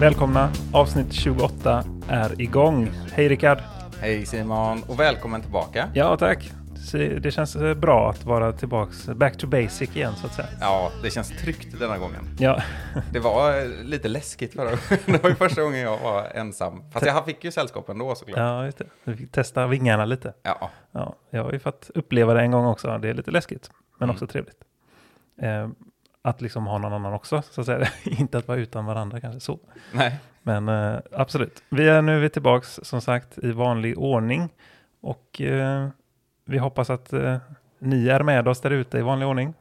Välkomna! Avsnitt 28 är igång. Hej Rickard! Hej Simon och välkommen tillbaka. Ja, tack. Det känns eh, bra att vara tillbaks, back to basic igen så att säga. Ja, det känns tryggt denna gången. Ja, Det var eh, lite läskigt förra gången. Det var ju första gången jag var ensam. Fast jag fick ju sällskap ändå såklart. ja just det. Vi fick testa vingarna lite. Ja, Ja, jag har ju fått uppleva det en gång också. Det är lite läskigt, men Mm. också trevligt. Eh, att liksom ha någon annan också, så att säga. Inte att vara utan varandra kanske så. nej. Men eh, absolut. Vi är nu tillbaks som sagt i vanlig ordning. Och eh, vi hoppas att eh, ni är med oss där ute i vanlig ordning.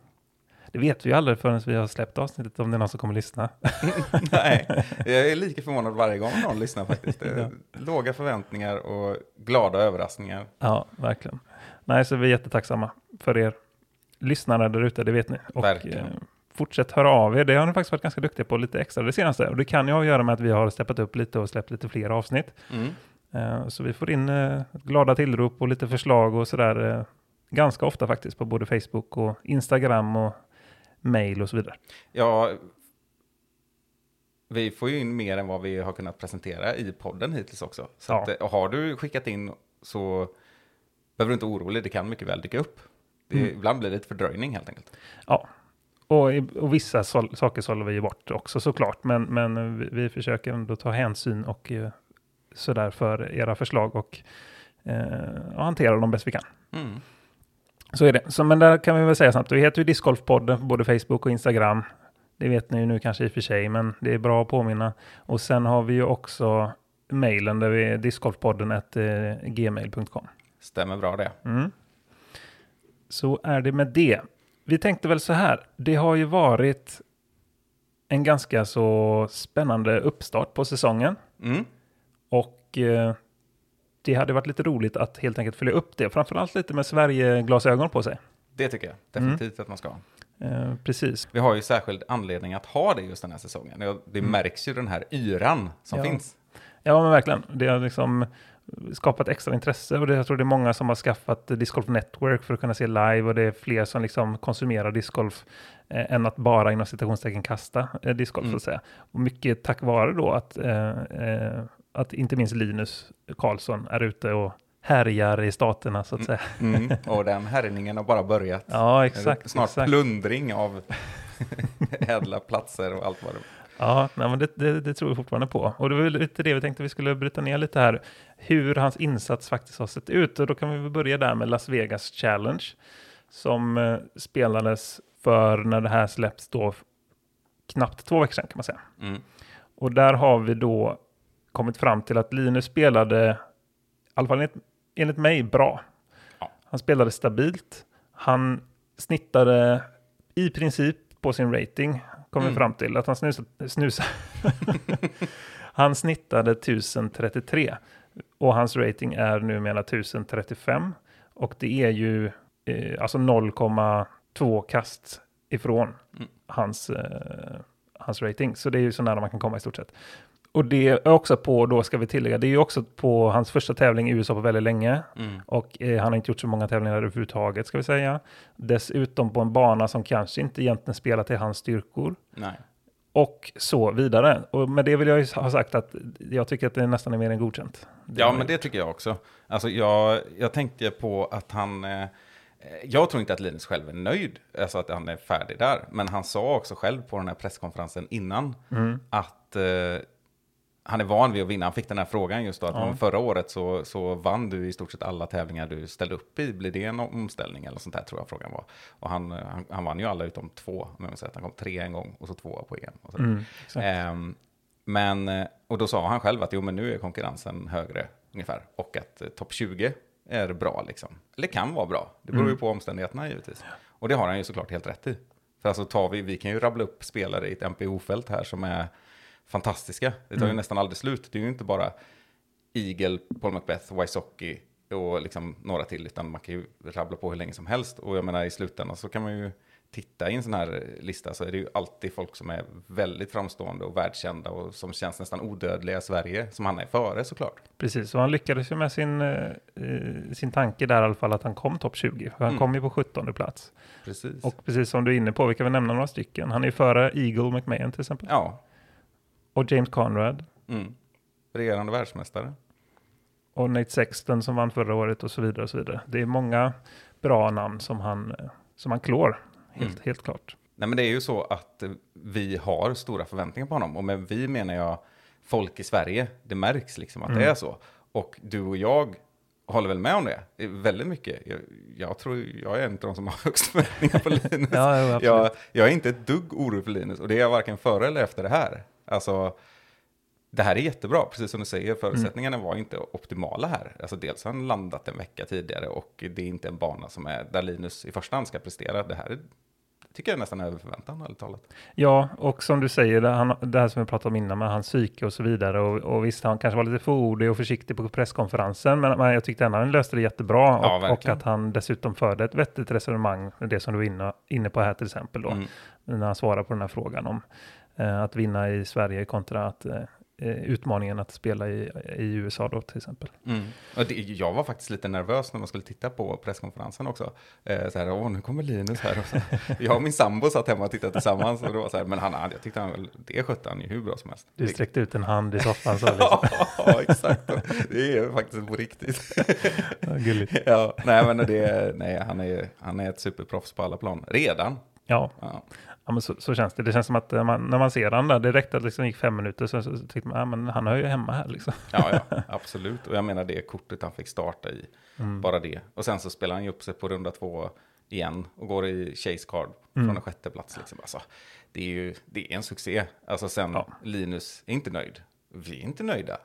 Det vet vi ju aldrig förrän vi har släppt avsnittet om det är någon som kommer lyssna. nej. Jag är lika förvånad varje gång någon lyssnar faktiskt. Det är Låga förväntningar och glada överraskningar. ja, verkligen. Nej, så vi är jättetacksamma för er lyssnare där ute, det vet ni. Och Verkligen. Fortsätt höra av er. Det har ni faktiskt varit ganska duktiga på lite extra det senaste. Och det kan ju ha att göra med att vi har steppat upp lite och släppt lite fler avsnitt. Mm. Eh, Så vi får in eh, glada tillrop och lite förslag och sådär eh, ganska ofta faktiskt på både Facebook och Instagram och mail och så vidare. Ja, vi får ju in mer än vad vi har kunnat presentera i podden hittills också. Så Ja. att, har du skickat in så behöver du inte vara orolig, det kan mycket väl dyka upp. Det, Mm. Ibland blir det lite fördröjning helt enkelt. Ja, och, och vissa sål, saker sållar vi ju bort också såklart, men, men vi, vi försöker ändå ta hänsyn och eh, sådär för era förslag och, eh, och hantera dem bäst vi kan. Mm. Så är det. Så, men där kan vi väl säga snabbt, vi heter ju Discgolfpodden på både Facebook och Instagram. Det vet ni ju nu kanske i och för sig, men det är bra att påminna. Och sen har vi ju också mejlen där vi är discgolfpodden eh, gmail.com. Stämmer bra det. Mm. Så är det med det. Vi tänkte väl så här, det har ju varit en ganska så spännande uppstart på säsongen. Mm. Och eh, det hade varit lite roligt att helt enkelt följa upp det. Framförallt lite med Sverige-glasögon på sig. Det tycker jag Mm. definitivt att man ska. Eh, precis. Vi har ju särskild anledning att ha det just den här säsongen. Det märks ju den här yran som Mm. Ja. finns. Ja, men verkligen. Det har liksom skapat extra intresse och det, jag tror det är många som har skaffat Discgolf Network för att kunna se live och det är fler som liksom konsumerar discgolf eh, än att bara inom citationstecken kasta eh, discgolf Mm. så att säga. Och mycket tack vare då att, eh, eh, att inte minst Linus Karlsson är ute och härjar i staterna så att säga. Mm. Och den härjningen har bara börjat. Ja, exakt. Snart exakt. plundring av ädla platser och allt vad det Ja, nej, men det, det, det tror vi fortfarande på. Och det var lite det vi tänkte vi skulle bryta ner lite här, hur hans insats faktiskt har sett ut. Och då kan vi börja där med Las Vegas Challenge, som eh, spelades för när det här släpps då knappt två veckor sedan kan man säga. mm. Och där har vi då kommit fram till att Linus spelade, i alla fall enligt, enligt mig, bra. Ja. Han spelade stabilt. Han snittade i princip på sin rating, kom vi Mm. fram till. Att han snusade, snusade. han snittade 1033 och hans rating är numera 1035. Och det är ju eh, alltså 0,2 kast ifrån Mm. hans, eh, hans rating. Så det är ju så nära man kan komma i stort sett. Och det är också på, då ska vi tillägga, det är ju också på hans första tävling i USA på väldigt länge. Mm. Och eh, han har inte gjort så många tävlingar överhuvudtaget ska vi säga. Dessutom på en bana som kanske inte egentligen spelar till hans styrkor. Nej. Och så vidare. Och med det vill jag ju ha sagt att jag tycker att det nästan är mer än godkänt. Ja, men det tycker jag också. Alltså, jag, jag tänkte på att han... Eh, jag tror inte att Linus själv är nöjd, alltså att han är färdig där. Men han sa också själv på den här presskonferensen innan Mm. att eh, han är van vid att vinna. Han fick den här frågan just då, att Ja. förra året så, så vann du i stort sett alla tävlingar du ställde upp i. Blir det en omställning eller sånt där tror jag frågan var. Och han, han, han vann ju alla utom två, om jag säga att han kom tre en gång och så tvåa på EM. Och så. Mm. Ehm, men, och då sa han själv att jo, men nu är konkurrensen högre ungefär. Och att eh, topp 20 är bra liksom. Eller kan vara bra. Det beror ju Mm. på omständigheterna givetvis. Och det har han ju såklart helt rätt i. För alltså tar vi, vi kan ju rabbla upp spelare i ett MPO-fält här som är fantastiska. Det tar ju Mm. nästan aldrig slut. Det är ju inte bara Eagle, Paul Macbeth, Wysocki och liksom några till, utan man kan ju rabbla på hur länge som helst. Och jag menar i slutändan så kan man ju titta i en sån här lista så är det ju alltid folk som är väldigt framstående och världskända och som känns nästan odödliga i Sverige, som han är före såklart. Precis, och han lyckades ju med sin, eh, sin tanke där i alla fall att han kom topp 20. För han Mm. kom ju på 17 plats. Precis. Och precis som du är inne på, vi kan väl nämna några stycken. Han är ju före Eagle McMahon till exempel. ja, Och James Conrad. mm. regerande världsmästare. Och Nate Sexton som vann förra året och så vidare. och så vidare. Det är många bra namn som han, som han klår, helt, Mm. helt klart. Nej men det är ju så att vi har stora förväntningar på honom. Och med vi menar jag folk i Sverige. Det märks liksom att Mm. det är så. Och du och jag håller väl med om det. väldigt mycket. Jag, jag tror jag är en av de som har högst förväntningar på Linus. Ja, jag, jag är inte ett dugg orolig för Linus. Och det är jag varken före eller efter det här. Alltså, det här är jättebra, precis som du säger. Förutsättningarna var inte optimala här. Alltså dels har han landat en vecka tidigare och det är inte en bana som är där Linus i första hand ska prestera. Det här är, tycker jag är nästan över förväntan, ärligt talat. Ja, och som du säger, det, han, det här som vi pratade om innan med hans psyke och så vidare. Och, och visst, han kanske var lite fåordig och försiktig på presskonferensen, men, men jag tyckte ändå han löste det jättebra. Ja, och, och verkligen. att han dessutom förde ett vettigt resonemang, det som du var inne, inne på här till exempel då, Mm. när han svarar på den här frågan om att vinna i Sverige kontra att eh, eh, utmaningen att spela i, i USA då till exempel. Mm. Det, jag var faktiskt lite nervös när man skulle titta på presskonferensen också. Eh, så här, åh, nu kommer Linus här. Och så, jag och min sambo satt hemma och tittade tillsammans. Och var så här, men han, jag tyckte han, det skötte han ju hur bra som helst. Du sträckte ut en hand i soffan så liksom. ja, exakt. Det är faktiskt på riktigt. Ja, Gulligt. ja, nej, men det, nej, han, är, han är ett superproffs på alla plan. Redan. Ja, Ja. Ja men så, så känns det. Det känns som att eh, man, när man ser han där, direkt att det liksom gick fem minuter så, så tyckte man, ja men han hör ju hemma här liksom. Ja, ja, absolut. Och jag menar det kortet han fick starta i, Mm. bara det. Och sen så spelar han ju upp sig på runda två igen och går i chase card Mm. från en sjätte plats. Liksom. Alltså, det är ju det är en succé. Alltså sen Ja. Linus är inte nöjd. Vi är inte nöjda.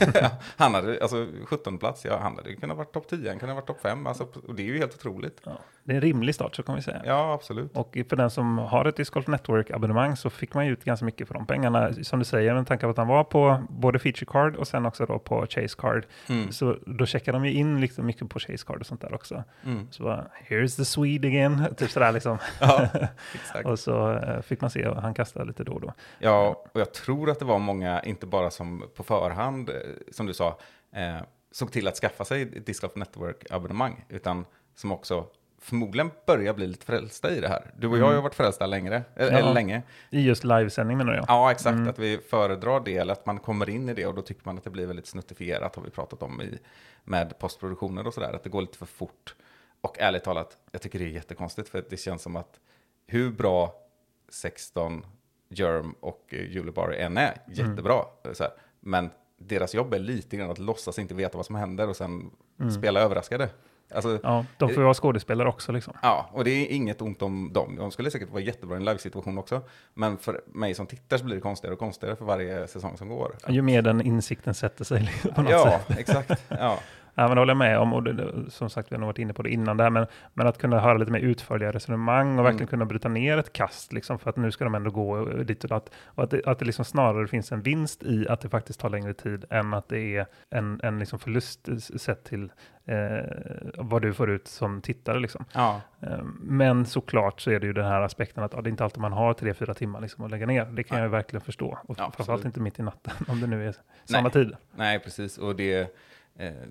han hade, alltså 17 plats, ja, han hade kunnat vara topp 10, han kunde ha varit topp 5. Alltså, och det är ju helt otroligt. Ja, det är en rimlig start så kan vi säga. Ja, absolut. Och för den som har ett Disc Golf Network-abonnemang så fick man ju ut ganska mycket för de pengarna. Som du säger, med tanke på att han var på både Feature Card och sen också då på Chase Card. Mm. Så då checkar de ju in liksom mycket på Chase Card och sånt där också. Mm. Så bara, here's the Swede again, typ sådär liksom. Ja, exakt. och så eh, fick man se, han kastade lite då och då. Ja, och jag tror att det var många, inte bara som på förhand, eh, som du sa, eh, såg till att skaffa sig ett Disc Golf Network-abonnemang, utan som också förmodligen börjar bli lite frälsta i det här. Du och jag har ju varit frälsta längre, Mm. Ja. eller länge. I just livesändning menar jag. Ja, exakt. Mm. Att vi föredrar det, eller att man kommer in i det och då tycker man att det blir väldigt snuttifierat, har vi pratat om i, med postproduktioner och sådär, att det går lite för fort. Och ärligt talat, jag tycker det är jättekonstigt, för det känns som att hur bra 16, Germ och eh, Julie Barry än är, jättebra. Mm. Så här. Men deras jobb är lite grann att låtsas inte veta vad som händer och sen Mm. spela överraskade. Alltså, Ja, de får ju vara skådespelare också liksom. Ja, och det är inget ont om dem. De skulle säkert vara jättebra i en live-situation också. Men för mig som tittar så blir det konstigare och konstigare för varje säsong som går. Ju mer den insikten sätter sig på något Ja, sätt. exakt. Ja. Ja, men det håller jag med om. Och det, som sagt, vi har nog varit inne på det innan där. Men, men att kunna höra lite mer utförliga resonemang och verkligen Mm. kunna bryta ner ett kast. Liksom, för att nu ska de ändå gå dit och datt. Och att det, att det liksom snarare finns en vinst i att det faktiskt tar längre tid än att det är en, en liksom förlust s- sett till eh, vad du får ut som tittare. Liksom. ja, Eh, men såklart så är det ju den här aspekten att ja, det är inte alltid man har tre, fyra timmar liksom att lägga ner. Det kan Nej. jag verkligen förstå. Och Ja, framförallt inte mitt i natten om det nu är samma Nej. tid. nej precis. Och det, eh,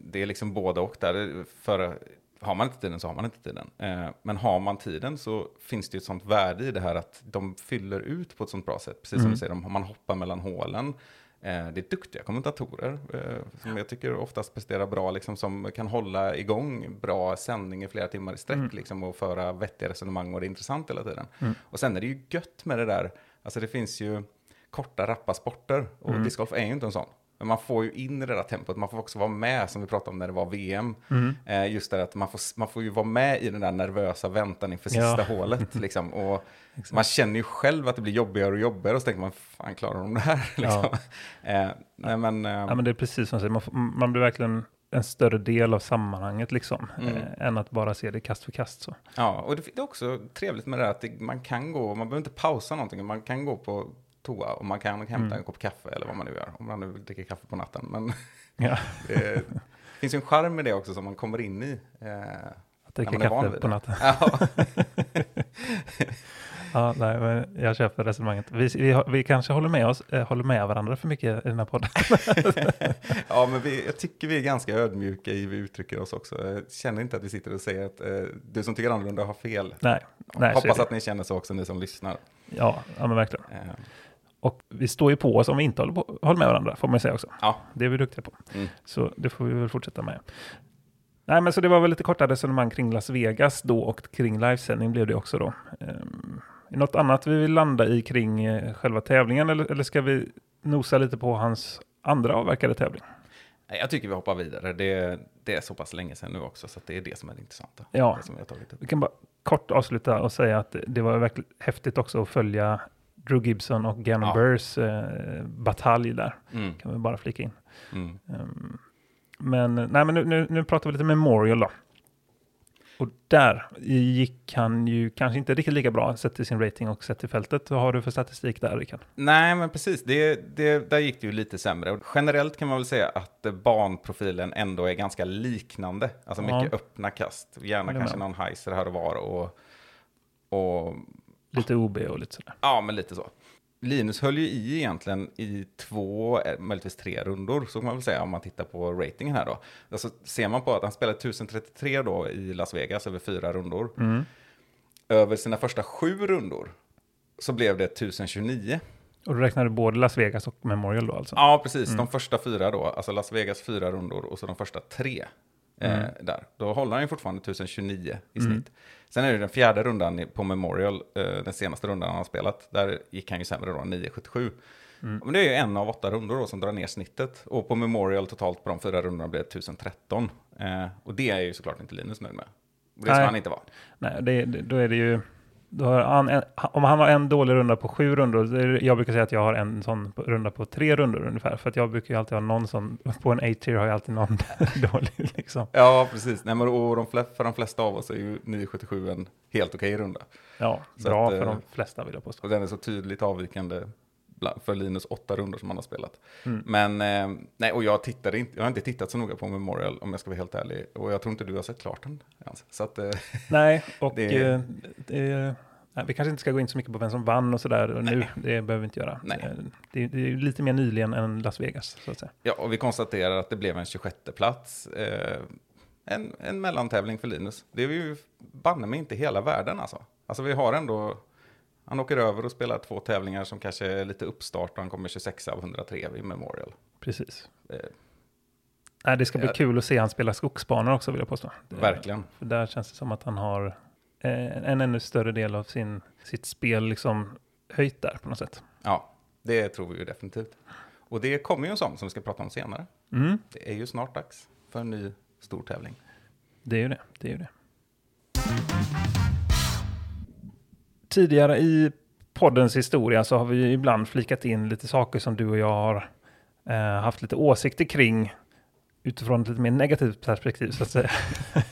det är liksom både och där. För har man inte tiden så har man inte tiden. Eh, men har man tiden så finns det ju ett sånt värde i det här att de fyller ut på ett sånt bra sätt. Precis som Mm. du säger, de, man hoppar mellan hålen. Eh, det är duktiga kommentatorer eh, som jag tycker oftast presterar bra, liksom, som kan hålla igång bra sändning i flera timmar i sträck Mm. liksom, och föra vettiga resonemang och det är intressant hela tiden. Mm. Och sen är det ju gött med det där, alltså det finns ju korta rappa sporter och Mm. discgolf är ju inte en sån. Men man får ju in det där tempot, man får också vara med som vi pratade om när det var VM. Mm. Eh, just det att man får, man får ju vara med i den där nervösa väntan inför sista Ja. hålet. Liksom. Och man känner ju själv att det blir jobbigare och jobbigare och så tänker man, fan klarar de det här? Liksom. Eh, nej, men, eh, Ja, men det är precis som du säger, man, får- man blir verkligen en större del av sammanhanget liksom, Mm. eh, än att bara se det kast för kast. Så. Ja, och det, det är också trevligt med det här att det, man kan gå, man behöver inte pausa någonting, man kan gå på toa och man kan hämta Mm. en kopp kaffe eller vad man nu gör, om man nu dricker kaffe på natten. Men Ja, det finns ju en charm med det också som man kommer in i. Eh, att dricka kaffe på natten. ja. Ja, nej, men jag köper resonemanget. Vi, vi, vi kanske håller med, oss, eh, håller med varandra för mycket i den här podden. ja, men vi, jag tycker vi är ganska ödmjuka i hur vi uttrycker oss också. Jag känner inte att vi sitter och säger att eh, du som tycker annorlunda har fel. nej, nej Hoppas att ni känner så också, ni som lyssnar. Ja, ja, men verkligen. Eh, Och vi står ju på oss om vi inte håller, på, håller med varandra, får man ju säga också. ja, Det är vi duktiga på. Mm. Så det får vi väl fortsätta med. Nej, men så det var väl lite korta resonemang kring Las Vegas då och kring livesändning blev det också då. Um, något annat vi vill landa i kring eh, själva tävlingen eller, eller ska vi nosa lite på hans andra avverkade tävling? Nej, jag tycker vi hoppar vidare. Det, det är så pass länge sedan nu också, så det är det som är det intressanta. Ja. Det som vi har tagit upp. Vi kan bara kort avsluta och säga att det var verkligen häftigt också att följa Drew Gibson och Gannon Ja. Burrs eh, batalj där. Mm, Kan vi bara flika in. mm. Ehm, men nej, men nu, nu, nu pratar vi lite Memorial då. Och där gick han ju kanske inte riktigt lika bra sett till sin rating och sett till fältet. Vad har du för statistik där, Rickard? Nej, men precis. Det, det, där gick det ju lite sämre. Generellt kan man väl säga att eh, banprofilen ändå är ganska liknande. Alltså Ja. mycket öppna kast. Gärna kanske någon heiser här och var. Och, och Lite OB och lite sådär. ja, men lite så. Linus höll ju i egentligen i två, eh, möjligtvis tre rundor, så kan man väl säga om man tittar på ratingen här då. Alltså ser man på att han spelade 1033 då i Las Vegas över fyra rundor. Mm. Över sina första sju rundor så blev det 1029. Och du räknade både Las Vegas och Memorial då alltså? Ja, precis. De första fyra då, alltså Las Vegas fyra rundor och så de första tre. Eh, Mm. där. Då håller han ju fortfarande 1029 i snitt. Sen är det den fjärde rundan på Memorial, eh, den senaste rundan han har spelat. Där gick han ju sämre då, 977. Mm. Men det är ju en av åtta rundor då som drar ner snittet. Och på Memorial totalt på de fyra rundorna blev det 1013. Eh, och det är ju såklart inte Linus nöjd med. Det ska han inte vara. Nej, det, då är det ju... Han en, om han har en dålig runda på sju rundor, jag brukar säga att jag har en sån runda på tre rundor ungefär, för att jag brukar ju alltid ha någon sån, på en A-tier har jag alltid någon dålig liksom. Ja, precis. Nej, men, och de för de flesta av oss är ju 977 en helt okej runda. Ja, Så bra att, för eh, de flesta vill jag påstå. Och den är så tydligt avvikande för Linus åtta rundor som han har spelat. Mm. Men, eh, nej, och jag tittade inte, jag har inte tittat så noga på Memorial om jag ska vara helt ärlig. Och jag tror inte du har sett klart den ens. Så att, eh, Nej, och Det- eh, det, nej, vi kanske inte ska gå in så mycket på vem som vann och sådär nu. Nej. Det behöver vi inte göra. Nej. Eh, Det, det är lite mer nyligen än Las Vegas, så att säga. ja, och vi konstaterar att det blev en 26 plats. Eh, en, en mellantävling för Linus. Det är ju banne mig inte hela världen alltså. Alltså vi har ändå, han åker över och spelar två tävlingar som kanske är lite uppstart och han kommer 26 av 103 vid Memorial. Precis. Eh, Nej, det ska bli Ja. kul att se han spela skogsbanor också, vill jag påstå. Det- verkligen. För där känns det som att han har eh, en ännu större del av sin, sitt spel liksom höjt där på något sätt. Ja, det tror vi ju definitivt. Och det kommer ju en sån som vi ska prata om senare. Mm, Det är ju snart dags för en ny stor tävling. det är ju det. Det är ju det. Tidigare i poddens historia så har vi ibland flikat in lite saker som du och jag har eh, haft lite åsikter kring utifrån ett lite mer negativt perspektiv så att säga.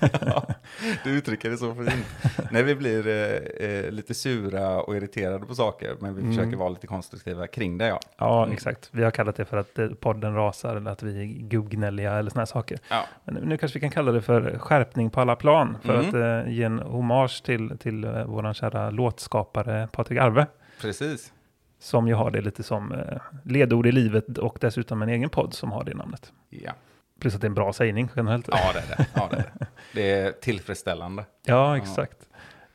du uttrycker det så fint. När vi blir eh, eh, lite sura och irriterade på saker, men vi Mm. försöker vara lite konstruktiva kring det, ja. Ja, Mm. exakt. Vi har kallat det för att eh, podden rasar eller att vi är gubbgnälliga eller här saker. Ja, Men nu, kanske vi kan kalla det för skärpning på alla plan för Mm. att eh, ge en hommage till, till eh, våran kära låtskapare Patrik Arve. precis. Som ju har det lite som eh, ledord i livet och dessutom en egen podd som har det namnet. Ja, Plus att det är en bra sägning generellt. ja det är det. Ja, det, är det. det är tillfredsställande. Ja, exakt.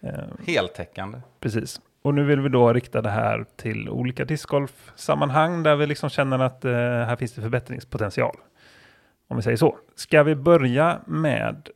Eh, Heltäckande. precis. Och nu vill vi då rikta det här till olika discgolf-sammanhang där vi liksom känner att eh, här finns det förbättringspotential. Om vi säger så. Ska vi börja med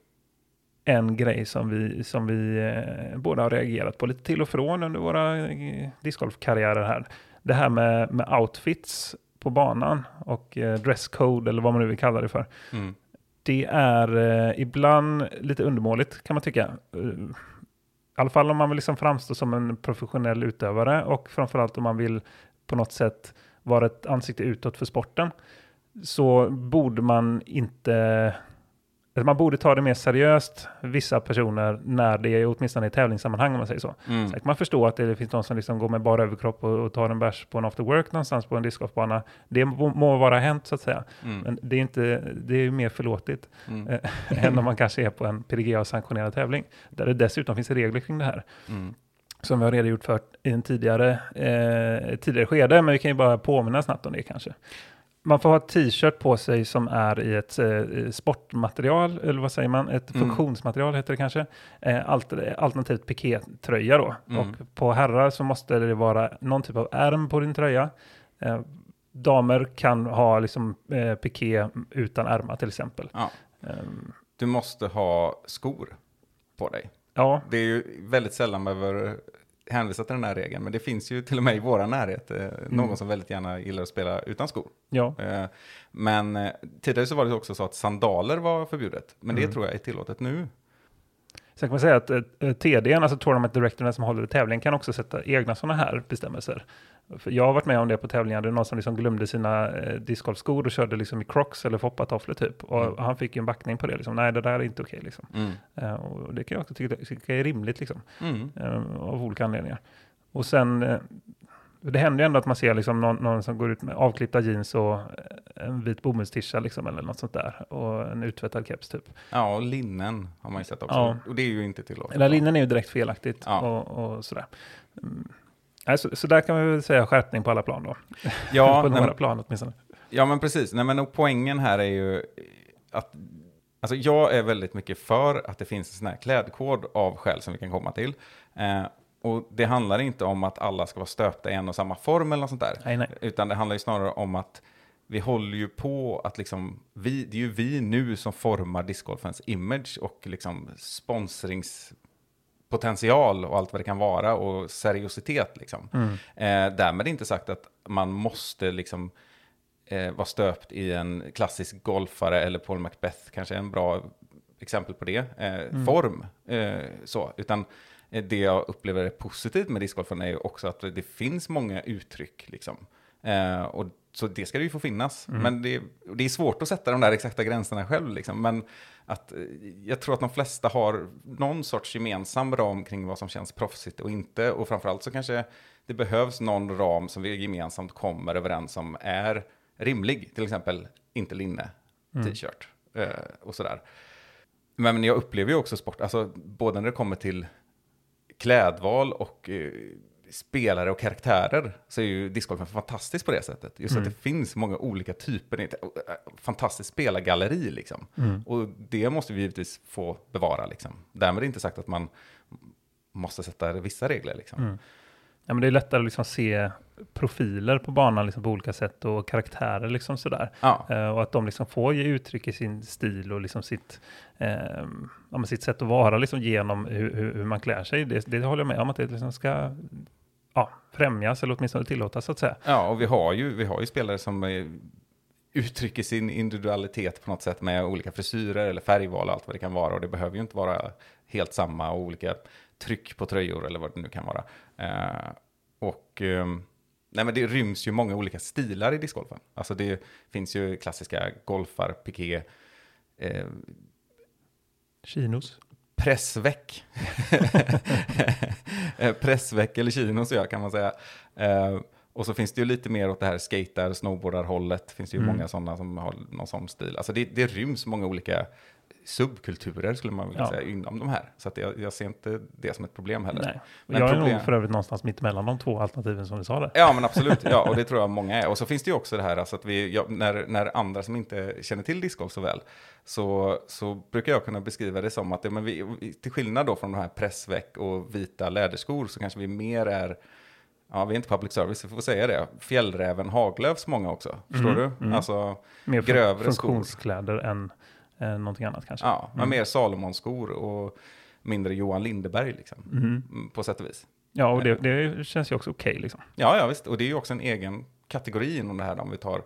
en grej som vi, som vi eh, båda har reagerat på lite till och från under våra eh, discgolfkarriärer här. Det här med, med outfits på banan och eh, dresscode eller vad man nu vill kalla det för. Mm. Det är eh, ibland lite undermåligt kan man tycka. Eh, I alla fall om man vill liksom framstå som en professionell utövare och framförallt om man vill på något sätt vara ett ansikte utåt för sporten. Så borde man inte... eller Man borde ta det mer seriöst, vissa personer, när det är åtminstone i tävlingssammanhang om man säger så. Mm. Sen kan man förstå att det finns de som liksom går med bara överkropp och, och tar en bärs på en after work någonstans på en discgolfbana. Det må, må vara hänt så att säga. Mm. Men det är, inte, det är mer förlåtligt Mm. eh, än om man kanske är på en PDGA-sanktionerad tävling. Där det dessutom finns regler kring det här. Mm. som vi har redogjort för i en tidigare, eh, tidigare skede, men vi kan ju bara påminna snabbt om det kanske. Man får ha t-shirt på sig som är i ett eh, sportmaterial, eller vad säger man, ett Mm. funktionsmaterial heter det kanske. Eh, alt, alternativt pikétröja då. Mm. Och på herrar så måste det vara någon typ av ärm på din tröja. Eh, damer kan ha liksom eh, piké utan ärmar till exempel. Ja. Ehm, Du måste ha skor på dig. ja, Det är ju väldigt sällan man behöver hänvisa till den här regeln, men det finns ju till och med i våra närhet eh, någon som väldigt gärna gillar att spela utan skor. ja, Eh, men eh, tidigare så var det också så att sandaler var förbjudet, men det Mm. tror jag är tillåtet nu. Sen kan man säga att eh, TDn, alltså Tournament Director, den som håller i tävlingen, kan också sätta egna sådana här bestämmelser. För jag har varit med om det på tävlingar, det är någon som liksom glömde sina eh, discgolfskor och körde liksom i crocs eller foppatofflor typ. Och Mm. han fick ju en backning på det, liksom. nej det där är inte okej liksom. Mm. Eh, och det kan jag också tycka, tycka är rimligt liksom, Mm. eh, av olika anledningar. Och sen, eh, det händer ju ändå att man ser liksom någon, någon som går ut med avklippta jeans och eh, en vit bomullstisha liksom, eller något sånt där. Och en uttvättad keps typ. Ja, och linnen har man ju sett också. Ja. Och det är ju inte tillåtet. Eller linnen är ju direkt felaktigt Ja. och, och sådär. Mm. Så, så där kan vi väl säga skärpning på alla plan då. Ja, på några men- plan åtminstone. Ja, men precis. Nej, men och poängen här är ju att alltså jag är väldigt mycket för att det finns en sån här klädkod av skäl som vi kan komma till. Eh, och det handlar inte om att alla ska vara stöpta i en och samma form eller något sånt där. Nej, nej. Utan det handlar ju snarare om att vi håller ju på att liksom, vi, det är ju vi nu som formar discgolfens image och liksom sponsringspotential och allt vad det kan vara och seriositet liksom. Mm. Eh, därmed inte sagt att man måste liksom eh, vara stöpt i en klassisk golfare eller Paul Macbeth, kanske en bra exempel på det, eh, form. Eh, så, utan det jag upplever är positivt med discgolfen är ju också att det finns många uttryck. Liksom. Eh, och, så det ska det ju få finnas. Men det, det är svårt att sätta de där exakta gränserna själv. Liksom. Men att, eh, jag tror att de flesta har någon sorts gemensam ram kring vad som känns proffsigt och inte. Och framförallt så kanske det behövs någon ram som vi gemensamt kommer överens om är rimlig. Till exempel inte linne, t-shirt eh, och sådär. Men jag upplever ju också sport, alltså både när det kommer till klädval och eh, spelare och karaktärer så är ju discgolfen fantastisk på det sättet. Just att det finns många olika typer, det är ett eh, fantastiskt spelargalleri liksom. Och det måste vi givetvis få bevara liksom. Därmed inte sagt att man måste sätta vissa regler liksom. Ja, men det är lättare att liksom se profiler på banan liksom på olika sätt och karaktärer liksom sådär. Ja. Eh, och att de liksom får ge uttryck i sin stil och liksom sitt, eh, ja, sitt sätt att vara liksom genom hur, hur, hur man klär sig. Det, det håller jag med om att det liksom ska ja, främjas eller åtminstone tillåtas så att säga. Ja, och vi har ju, vi har ju spelare som eh, uttrycker sin individualitet på något sätt med olika frisyrer eller färgval och allt vad det kan vara. Och det behöver ju inte vara helt samma och olika tryck på tröjor eller vad det nu kan vara. Eh, och ehm, nej, men det ryms ju många olika stilar i discgolfen. Alltså det finns ju klassiska golfar, piké, eh, Chinos. pressväck. Eh, pressväck eller chinos ja, kan man säga. Eh, och så finns det ju lite mer åt det här skater, snowboardar-hållet. Det finns ju Mm. många sådana som har någon sån stil. Alltså det, det ryms många olika subkulturer skulle man vilja Ja. säga inom de här. Så att jag, jag ser inte det som ett problem heller. Nej. Men jag är problem- nog för övrigt någonstans mitt emellan de två alternativen som du sa där. Ja, men absolut. Ja, och det tror jag många är. Och så finns det ju också det här, alltså att vi, ja, när, när andra som inte känner till discgolf så väl, så, så brukar jag kunna beskriva det som att ja, men vi, till skillnad då från de här pressväck och vita läderskor så kanske vi mer är, ja, vi är inte public service, vi får säga det, fjällräven Haglöfs många också. Förstår Mm, du? mm. Alltså, Mer grövre skor. funktionskläder än eh, någonting annat kanske. ja, men Mm. mer Salomon-skor och mindre Johan Lindeberg liksom, Mhm. mm, på sätt och vis. Ja, och det, det känns ju också okej liksom. Ja, ja visst. Och det är ju också en egen kategori inom det här. Om vi tar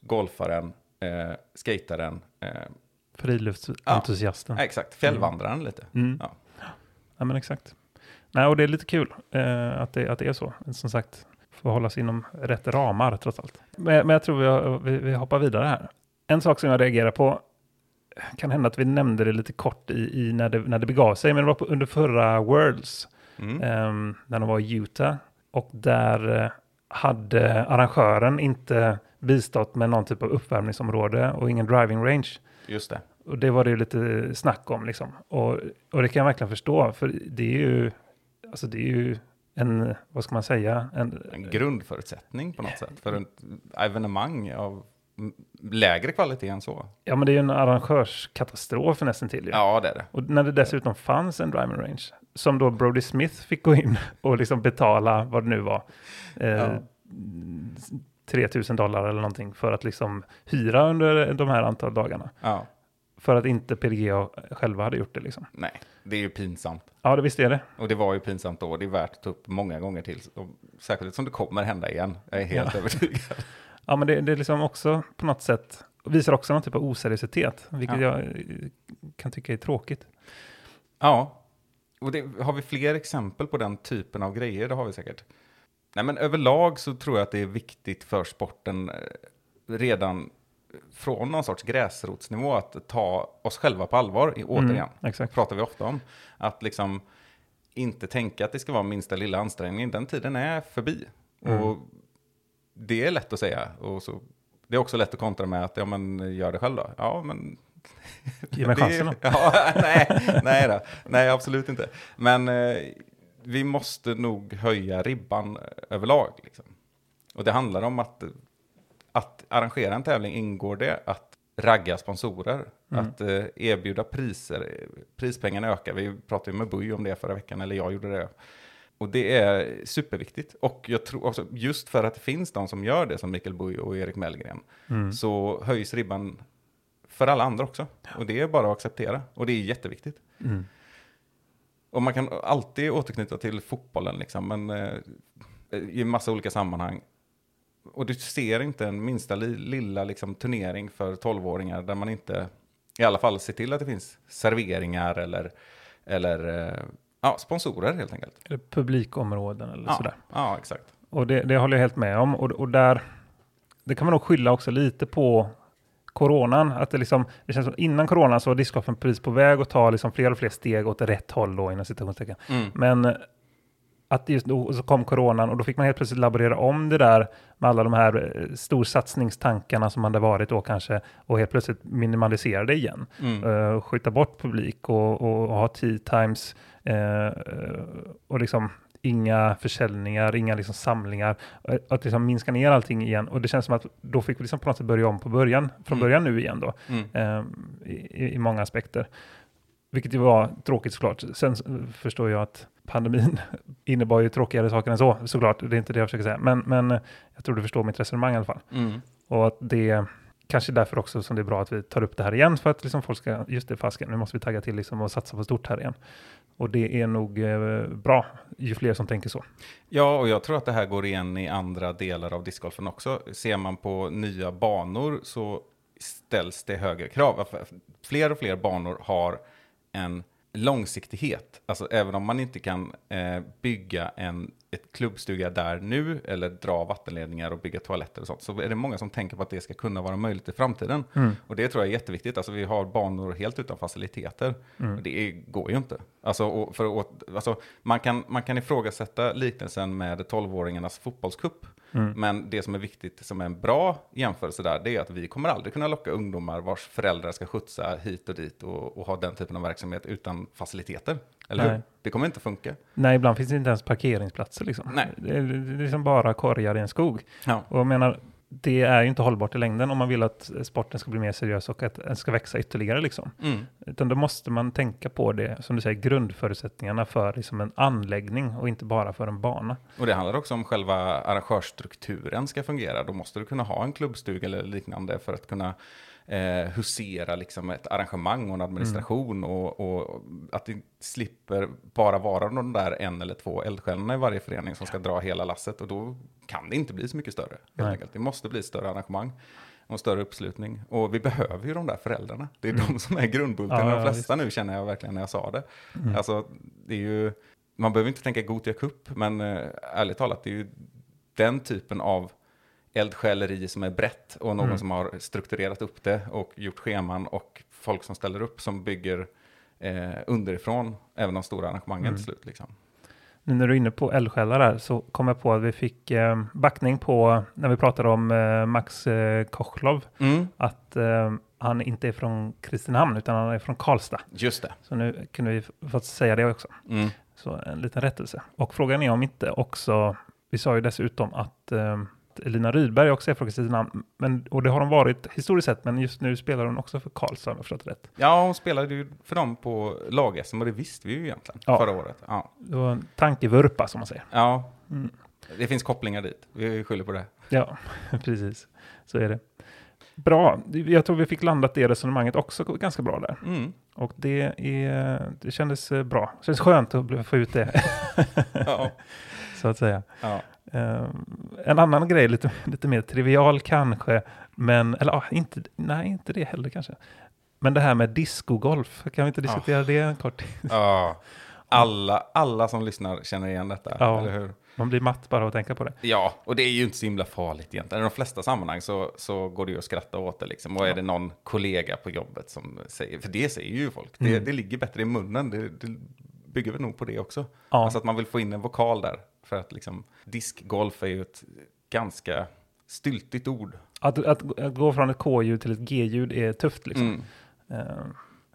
golfaren, eh, skataren, eh, Friluftsentusiasten. ja, exakt, fjällvandraren lite. Mm. Ja. Ja, men exakt. Nej, och det är lite kul eh, att, det, att det är så. Som sagt, får hållas inom rätt ramar trots allt. Men, men jag tror vi, vi, vi hoppar vidare här. En sak som jag reagerar på, kan hända att vi nämnde det lite kort i, i när, det, när det begav sig, men det var på, under förra Worlds, Mm. ehm, när de var i Utah. Och där eh, hade arrangören inte bistått med någon typ av uppvärmningsområde och ingen driving range. Just det. Och det var det ju lite snack om liksom. Och, och det kan jag verkligen förstå, för det är ju, alltså det är ju en, vad ska man säga, en, En grundförutsättning på något sätt för ett evenemang av lägre kvalitet än så. ja men det är ju en arrangörskatastrof nästan till ju. Ja, det är det. Och när det dessutom fanns en driving range, som då Brody Smith fick gå in och liksom betala vad det nu var, eh, Ja. 3000 dollar eller någonting för att liksom hyra under de här antal dagarna. Ja, För att inte PDGA själva hade gjort det liksom. nej, det är ju pinsamt. Ja, det visst är det. Och det var ju pinsamt då, det är värt att ta upp många gånger till. Och särskilt som det kommer hända igen, jag är helt Ja. övertygad. Ja, men det, det är liksom också på något sätt, visar också någon typ av oseriositet, vilket Ja. jag eh, kan tycka är tråkigt. Ja, och det, har vi fler exempel på den typen av grejer? Det har vi säkert. Nej, men överlag så tror jag att det är viktigt för sporten eh, redan från någon sorts gräsrotsnivå att ta oss själva på allvar, i- återigen. Mm, exakt. pratar vi ofta om. Att liksom inte tänka att det ska vara minsta lilla ansträngning. Den tiden är förbi. Mm. Och det är lätt att säga. Och så, det är också lätt att kontra med att ja, men gör det själv då. Ja, men... Ge mig chansen då. Ja, nej, nej, då. nej, absolut inte. Men eh, vi måste nog höja ribban överlag. Liksom. Och det handlar om att, att arrangera en tävling ingår det att ragga sponsorer, Mm. att eh, erbjuda priser. Prispengarna ökar, vi pratade ju med Buj om det förra veckan, eller jag gjorde det. Och det är superviktigt. Och jag tror också, just för att det finns de som gör det, som Mikael Buj och Erik Mellgren, Mm. så höjs ribban för alla andra också. Och det är bara att acceptera. Och det är jätteviktigt. Mm. Och man kan alltid återknyta till fotbollen, liksom, men eh, i massa olika sammanhang. Och du ser inte en minsta li, lilla liksom, turnering för 12-åringar där man inte i alla fall ser till att det finns serveringar eller, eller eh, ja, sponsorer helt enkelt. Eller publikområden eller Ja, sådär. ja exakt. Och det, det håller jag helt med om. Och, och där, det kan man nog skylla också lite på coronan. Att det, liksom, det känns som innan coronan så var discgolfen precis på väg att ta liksom fler och fler steg åt rätt håll då inom citationstecken. Mm. Men att just då så kom coronan och då fick man helt plötsligt laborera om det där med alla de här eh, storsatsningstankarna som hade varit då kanske och helt plötsligt minimalisera det igen. Mm. Uh, skjuta bort publik och, och, ha tea times eh, och liksom inga försäljningar, inga liksom samlingar. Eh, Att liksom minska ner allting igen. Och det känns som att då fick vi liksom på något sätt börja om på början, från Mm. början nu igen då, Mm. eh, i, i många aspekter. Vilket ju var tråkigt såklart. Sen förstår jag att pandemin innebar ju tråkigare saker än så, såklart. Det är inte det jag försöker säga. Men, men jag tror du förstår mitt resonemang i alla fall. Mm. Och att det kanske är därför också som det är bra att vi tar upp det här igen för att liksom folk ska, just det fasken, nu måste vi tagga till liksom och satsa på stort här igen. Och det är nog eh, bra, ju fler som tänker så. Ja, och jag tror att det här går igen i andra delar av discgolfen också. Ser man på nya banor så ställs det högre krav. Fler och fler banor har en långsiktighet. Alltså även om man inte kan eh, bygga en ett klubbstuga där nu eller dra vattenledningar och bygga toaletter och sånt så är det många som tänker på att det ska kunna vara möjligt i framtiden. Mm. Och det tror jag är jätteviktigt. Alltså vi har banor helt utan faciliteter. Mm. Det går ju inte. Alltså, för, alltså, man, kan, man kan ifrågasätta liknelsen med 12-åringarnas fotbollscup. Mm. Men det som är viktigt, som är en bra jämförelse där, det är att vi kommer aldrig kunna locka ungdomar vars föräldrar ska skjutsa hit och dit och, och ha den typen av verksamhet utan faciliteter. Eller Nej. hur? Det kommer inte funka. Nej, ibland finns det inte ens parkeringsplatser liksom. Nej. Det är, liksom bara korgar i en skog. Ja. Och jag menar, det är ju inte hållbart i längden om man vill att sporten ska bli mer seriös och att den ska växa ytterligare liksom. Mm. Utan då måste man tänka på det, som du säger, grundförutsättningarna för liksom en anläggning och inte bara för en bana. Och det handlar också om själva arrangörsstrukturen ska fungera. Då måste du kunna ha en klubbstuga eller liknande för att kunna eh, husera liksom ett arrangemang och en administration och, och att det slipper bara vara de där en eller två eldsjälarna i varje förening som ska dra hela lasset och då kan det inte bli så mycket större. Det måste bli större arrangemang och större uppslutning. Och vi behöver ju de där föräldrarna. Det är de som är grundbulten. Ja, de ja, flesta nu känner jag verkligen när jag sa det. Alltså, det är ju, man behöver inte tänka Gotia Cup, men eh, ärligt talat, det är ju den typen av eldsjäleri som är brett och någon Mm. som har strukturerat upp det och gjort scheman och folk som ställer upp som bygger eh, underifrån även de stora arrangemangen Mm. till slut. Liksom. Nu när du är inne på eldsjälar där så kom jag på att vi fick eh, backning på när vi pratade om eh, Max eh, Kochlov. Mm. Att eh, han inte är från Kristinehamn utan han är från Karlstad. Just det. Så nu kunde vi fått säga det också. Mm. Så en liten rättelse. Och frågan är om inte också, vi sa ju dessutom att eh, Elina Rydberg också är frågat sitt namn, men, och det har hon varit historiskt sett, men just nu spelar hon också för Karlstad om jag förstått rätt. Ja, hon spelade ju för dem på lag-SM och det visste vi ju egentligen Ja. förra året. Ja. Det var en tankevurpa som man säger. ja, Mm. det finns kopplingar dit. Vi skyller på det. Ja, precis. Så är det. Bra, jag tror vi fick landat det resonemanget också ganska bra där. Mm. Och det, är, det kändes eh, bra. Det kändes skönt att få ut det, Ja. så att säga. Ja. Eh, en annan grej, lite, lite mer trivial kanske, men, eller ah, inte, nej, inte det heller kanske. Men det här med discogolf, kan vi inte diskutera det en kort? Ja. Alla, alla som lyssnar känner igen detta, Ja. eller hur? Man blir matt bara att tänka på det. Ja, och det är ju inte så himla farligt egentligen. I de flesta sammanhang så, så går det ju att skratta åt det. Liksom. Och är det någon kollega på jobbet som säger, för det säger ju folk, det, Mm. det ligger bättre i munnen, det, det bygger väl nog på det också. Ja. Alltså att man vill få in en vokal där. För att liksom, diskgolf är ju ett ganska styltigt ord. Att, att, att gå från ett K-ljud till ett G-ljud är tufft liksom. Mm.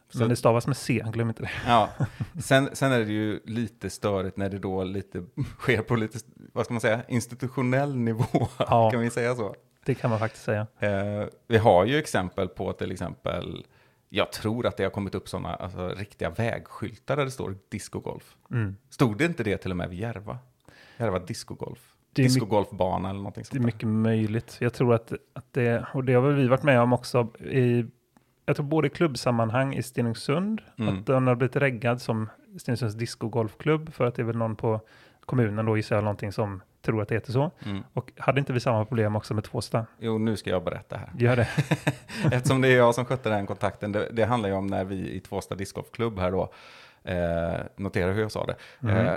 Så- men det stavas med C, glöm inte det. Ja, sen, sen är det ju lite störigt när det då lite sker på lite, vad ska man säga, institutionell nivå. Ja. Kan vi säga så? Det kan man faktiskt säga. Eh, vi har ju exempel på till exempel, jag tror att det har kommit upp sådana alltså, riktiga vägskyltar där det står discogolf. Mm. Stod det inte det till och med vid Järva? Discogolf. Det är mycket- Discogolfbana eller någonting Det sånt är där. mycket möjligt. Jag tror att, att det, och det har väl vi varit med om också i, jag tror både i klubbsammanhang i Stenungsund, Mm. att den har blivit reggad som Stenungsunds discogolfklubb för att det är väl någon på kommunen då gissar jag någonting som tror att det heter så. Mm. Och hade inte vi samma problem också med Tvåsta? Jo, nu ska jag berätta här. Gör det. Eftersom det är jag som skötte den kontakten. Det, det handlar ju om när vi i Tvåsta discgolfklubb här då, eh, notera hur jag sa det, Mm. eh,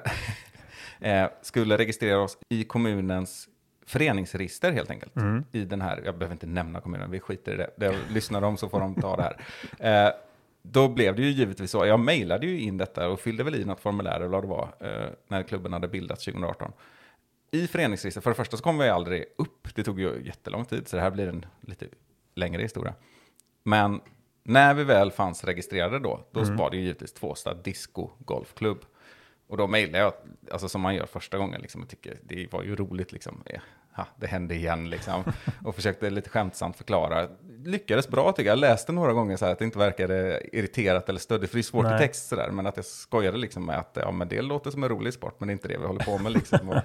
eh, skulle registrera oss i kommunens föreningsregister helt enkelt. Mm. I den här, jag behöver inte nämna kommunen, vi skiter i det. det lyssnar de så får de ta det här. Eh, då blev det ju givetvis så, jag mejlade ju in detta och fyllde väl i något formulär eller vad det var, eh, när klubben hade bildats 2018 i föreningsregistret, för det första så kom vi aldrig upp, det tog ju jättelång tid, så det här blir en lite längre historia. Men när vi väl fanns registrerade då, då Mm. var det ju givetvis Tvåstad Disco Golfklubb. Och då mejlade jag, alltså som man gör första gången, liksom, och tycker det var ju roligt, liksom. Eh, Ha, det hände igen, liksom. Och försökte lite skämtsamt förklara. Lyckades bra tycker jag. Jag läste några gånger så här att det inte verkade irriterat eller stöddigt, för det är svårt Nej. i text sådär. Men att jag skojade liksom med att ja, men det låter som en rolig sport, men det är inte det vi håller på med. Liksom. Och,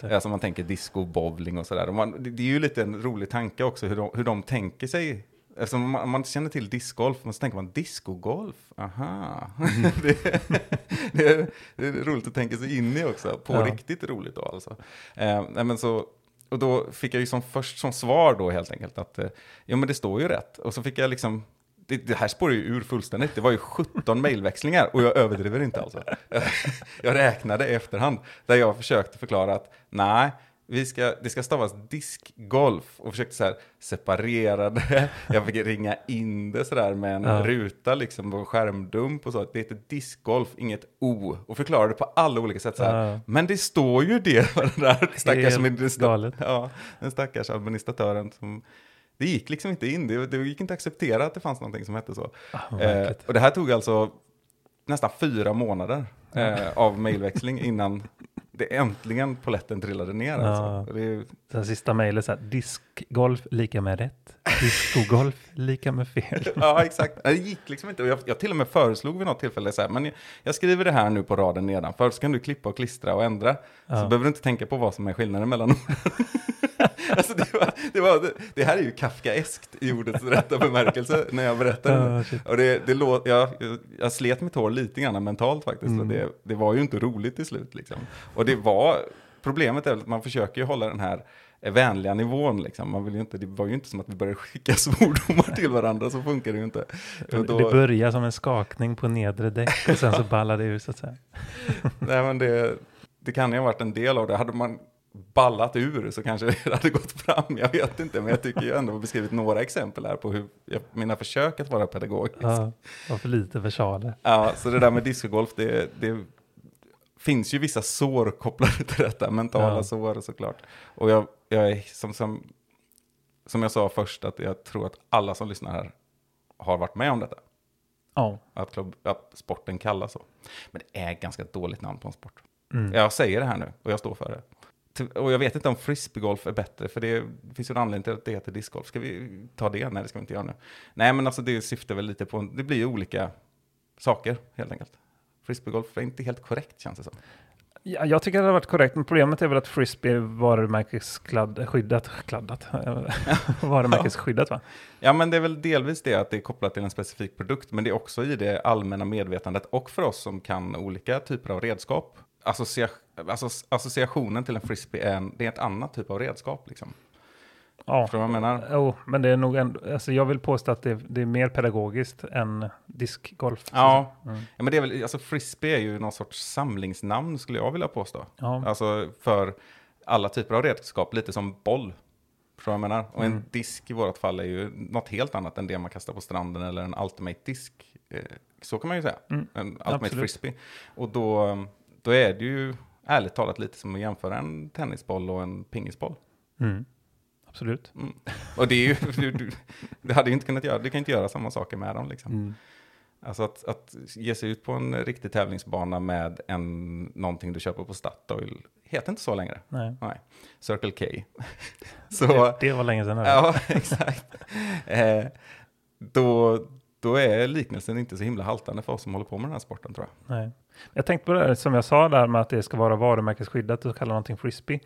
det. Alltså man tänker disco, bowling och sådär. Det det är ju lite en rolig tanke också hur de, hur de tänker sig. Eftersom man, man känner till discgolf, men så tänker man discogolf. Aha. det, det, är, det är roligt att tänka sig in i också. På Ja. riktigt roligt då alltså. Eh, men så, och då fick jag ju som först som svar då helt enkelt att eh, ja men det står ju rätt. Och så fick jag liksom det, det här spårar ju ur fullständigt. Det var ju 17 mejlväxlingar och jag överdriver inte alltså. Jag räknade i efterhand där jag försökte förklara att nej, vi ska, det ska stavas diskgolf och försökte så här separera det. Jag fick ringa in det sådär med en Ja. ruta liksom på en skärmdump och så. Det heter diskgolf, inget O. Och förklarade på alla olika sätt så här. Ja. Men det står ju det, var den där stackars, Helt administra- galet. ja, den stackars administratören som det gick liksom inte in, det, det gick inte att acceptera att det fanns någonting som hette så. Vad Eh, och det här tog alltså nästan fyra månader eh, av mejlväxling innan det äntligen poletten trillade ner. Ja. Alltså. Det är, ju- Sen sista mejlet så här, diskgolf lika med rätt, discogolf lika med fel. ja, exakt. Det gick liksom inte. Och jag, jag till och med föreslog vid något tillfälle så här, men jag, jag skriver det här nu på raden nedanför, så kan du klippa och klistra och ändra. Så Ja. behöver du inte tänka på vad som är skillnaden mellan alltså det, var, det, var, det, här är ju kafkaeskt i ordets rätta bemärkelse när jag berättar det. Och det, det lå, jag, jag, slet mitt hår lite grann mentalt faktiskt. Mm. Det, det var ju inte roligt till slut. Liksom. Och det var, problemet är att man försöker ju hålla den här vänliga nivån. Liksom. Man vill ju inte, det var ju inte som att vi började skicka svordomar till varandra, så funkar det ju inte. Då- Det börjar som en skakning på nedre däck och sen så ballar det ur så att säga. Nej, men det, det kan ju ha varit en del av det. Hade man ballat ur så kanske det hade gått fram. Jag vet inte, men jag tycker ju ändå beskrivit några exempel här på hur jag, mina försök att vara pedagogisk. Ja. Ja, var för lite versaler. så det där med discogolf, det, det finns ju vissa sår kopplade till detta, mentala Ja. sår såklart. Och jag, jag är som, som, som jag sa först, att jag tror att alla som lyssnar här har varit med om detta. Ja. Att, klubb, att sporten kallas så. Men det är ett ganska dåligt namn på en sport. Mm. Jag säger det här nu och jag står för det. Och jag vet inte om frisbeegolf är bättre, för det finns ju en anledning till att det heter discgolf. Ska vi ta det? Nej, det ska vi inte göra nu. Nej, men alltså det syftar väl lite på, det blir ju olika saker helt enkelt. Frisbeegolf är inte helt korrekt känns det som. Ja, jag tycker det har varit korrekt, men problemet är väl att frisbee är varumärkesskyddat, kladdat, varumärkesskyddat va? Ja, men det är väl delvis det att det är kopplat till en specifik produkt, men det är också i det allmänna medvetandet och för oss som kan olika typer av redskap. Associa alltså, associationen till en frisbee är, en, det är ett annat typ av redskap. Liksom. Ja, Förstår du vad jag menar? Jo, men det är nog ändå, alltså jag vill påstå att det, det är mer pedagogiskt än diskgolf. Ja, Mm. ja men det är väl, alltså frisbee är ju någon sorts samlingsnamn skulle jag vilja påstå. Ja, Alltså för alla typer av redskap, lite som boll. Förstår du vad jag menar? Och en Mm. disk i vårt fall är ju något helt annat än det man kastar på stranden eller en ultimate disk. Eh, Så kan man ju säga. Mm, En ultimate absolut. frisbee. Och då, då är det ju ärligt talat lite som att jämföra en tennisboll och en pingisboll. mm. Absolut. Mm. Och det är ju, du, du, hade ju inte kunnat göra, du kan inte göra samma saker med dem liksom. Mm. Alltså att, att ge sig ut på en riktig tävlingsbana med en, någonting du köper på Statoil heter inte så längre. Nej. Nej. Circle K. så, Det, det var länge sedan. hörru. ja, exakt. Eh, då, då är liknelsen inte så himla haltande för oss som håller på med den här sporten tror jag. Nej. Jag tänkte på det här, som jag sa där med att det ska vara varumärkesskyddat och kalla någonting frisbee.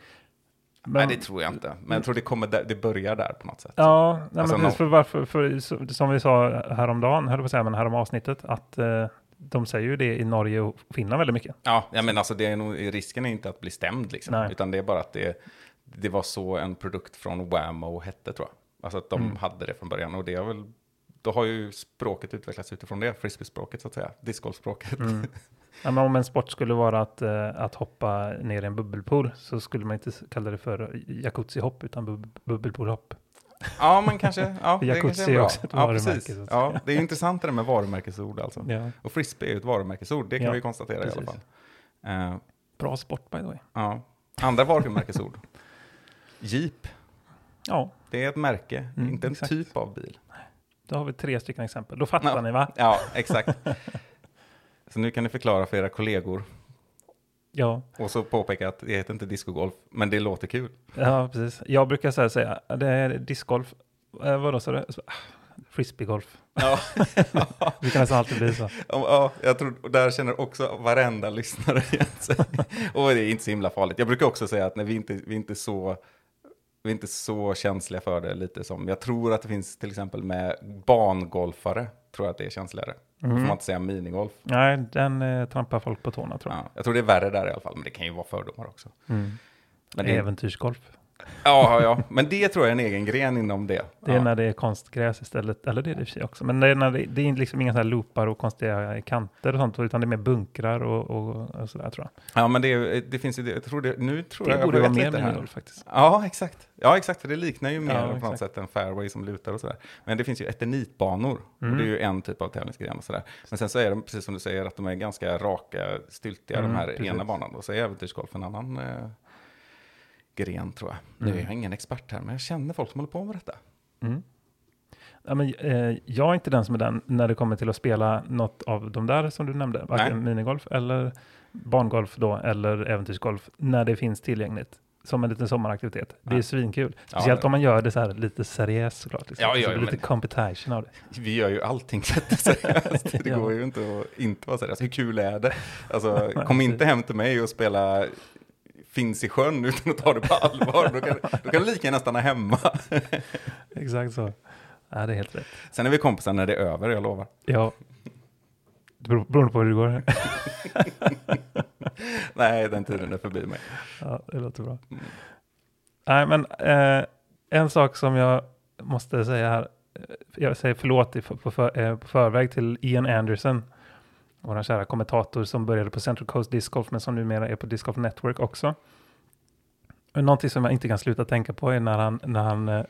Men- Nej, det tror jag inte. Men jag tror det, kommer där, det börjar där på något sätt. Ja, nej, Alltså men precis för varför, för, som vi sa häromdagen, höll på att säga, men härom avsnittet, att eh, de säger ju det i Norge och Finland väldigt mycket. Ja, ja men alltså det är nog, risken är inte att bli stämd liksom. Nej. Utan det är bara att det, det var så en produkt från Whammo hette tror jag. Alltså att de Mm. hade det från början. Och det har väl, då har ju språket utvecklats utifrån det, frisbeespråket så att säga. Discgolfspråket. Mm. Ja, men om en sport skulle vara att, eh, att hoppa ner i en bubbelpool så skulle man inte kalla det för jacuzzi-hopp utan bub bubbelpoolhopp. Ja, men kanske. Ja, det Jacuzzi kanske är är bra. också ett ja, varumärke, precis. att Ja, det är intressant det där med varumärkesord alltså. Ja. Och frisbee är ju ett varumärkesord, det kan Ja, vi konstatera i alla precis. fall. Eh, Bra sport by the way. ja. Andra varumärkesord. Jeep, Ja, det är ett märke, Mm, inte en exakt. typ av bil. Då har vi tre stycken exempel. Då fattar Ja. ni va? Ja, exakt. Så nu kan ni förklara för era kollegor Ja, och så påpeka att det heter inte discogolf, men det låter kul. ja precis. Jag brukar så här säga, det är discgolf. Eh, vadå sa du? Frisbeegolf. Ja, Det kan nästan alltid bli så. ja jag tror, och där känner också varenda lyssnare igen sig. Och det är inte så himla farligt. Jag brukar också säga att när vi inte, vi inte så vi är inte så känsliga för det, lite som, jag tror att det finns till exempel med bangolfare, tror jag att det är känsligare. Då får Mm. man inte säga minigolf. Nej, den eh, trampar folk på tårna tror jag. Ja, jag tror det är värre där i alla fall, men det kan ju vara fördomar också. Mm. Men det, Äventyrsgolf. Ja, ja, men det tror jag är en egen gren inom det. Det är ja. när det är konstgräs istället, eller det är det i och för sig också, men det är, när det, det är liksom inga sådana här loopar och konstiga kanter och sånt, utan det är mer bunkrar och, och, och sådär tror jag. Ja, men det, det finns ju, jag tror det, nu tror Det jag borde jag vara mer minigolf faktiskt. Ja, exakt. Ja, exakt, för det liknar ju mer Ja, på något sätt en fairway som lutar och sådär. Men det finns ju eternitbanor, och Mm. det är ju en typ av tävlingsgren och sådär. Men sen så är de, precis som du säger, att de är ganska raka, styltiga, Mm, de här precis. ena banan. Och så är äventyrsgolf en annan eh, gren, tror jag. Nu är Mm. jag ingen expert här, men jag känner folk som håller på med detta. Mm. Ja, men, eh, jag är inte den som är den när det kommer till att spela något av de där som du nämnde, varken minigolf eller barngolf då, eller äventyrsgolf, när det finns tillgängligt som en liten sommaraktivitet. Det är Ja. svinkul. Ja, Speciellt det- om man gör det så här lite seriöst såklart. Liksom. Ja, ja, Så det blir men- lite competition av det. Vi gör ju allting seriöst. Det Ja. går ju inte att inte vara seriös. Hur kul är det? Alltså, kom inte hem till mig och spela Finns i sjön utan att ta det på allvar. Då kan, då kan du lika gärna stanna hemma. Exakt så. Ja, det är helt rätt. Sen är vi kompisar när det är över, jag lovar. Ja. Det beror, beror på hur det går. Nej, den tiden är förbi mig. Ja, det låter bra. Mm. Nej, men eh, en sak som jag måste säga här. eh, Jag säger förlåt i- på, för, eh, på förväg till Ian Anderson. Vår kära kommentator som började på Central Coast Disc Golf men som numera är på Disc Golf Network också. Någonting som jag inte kan sluta tänka på är när han, när han eh,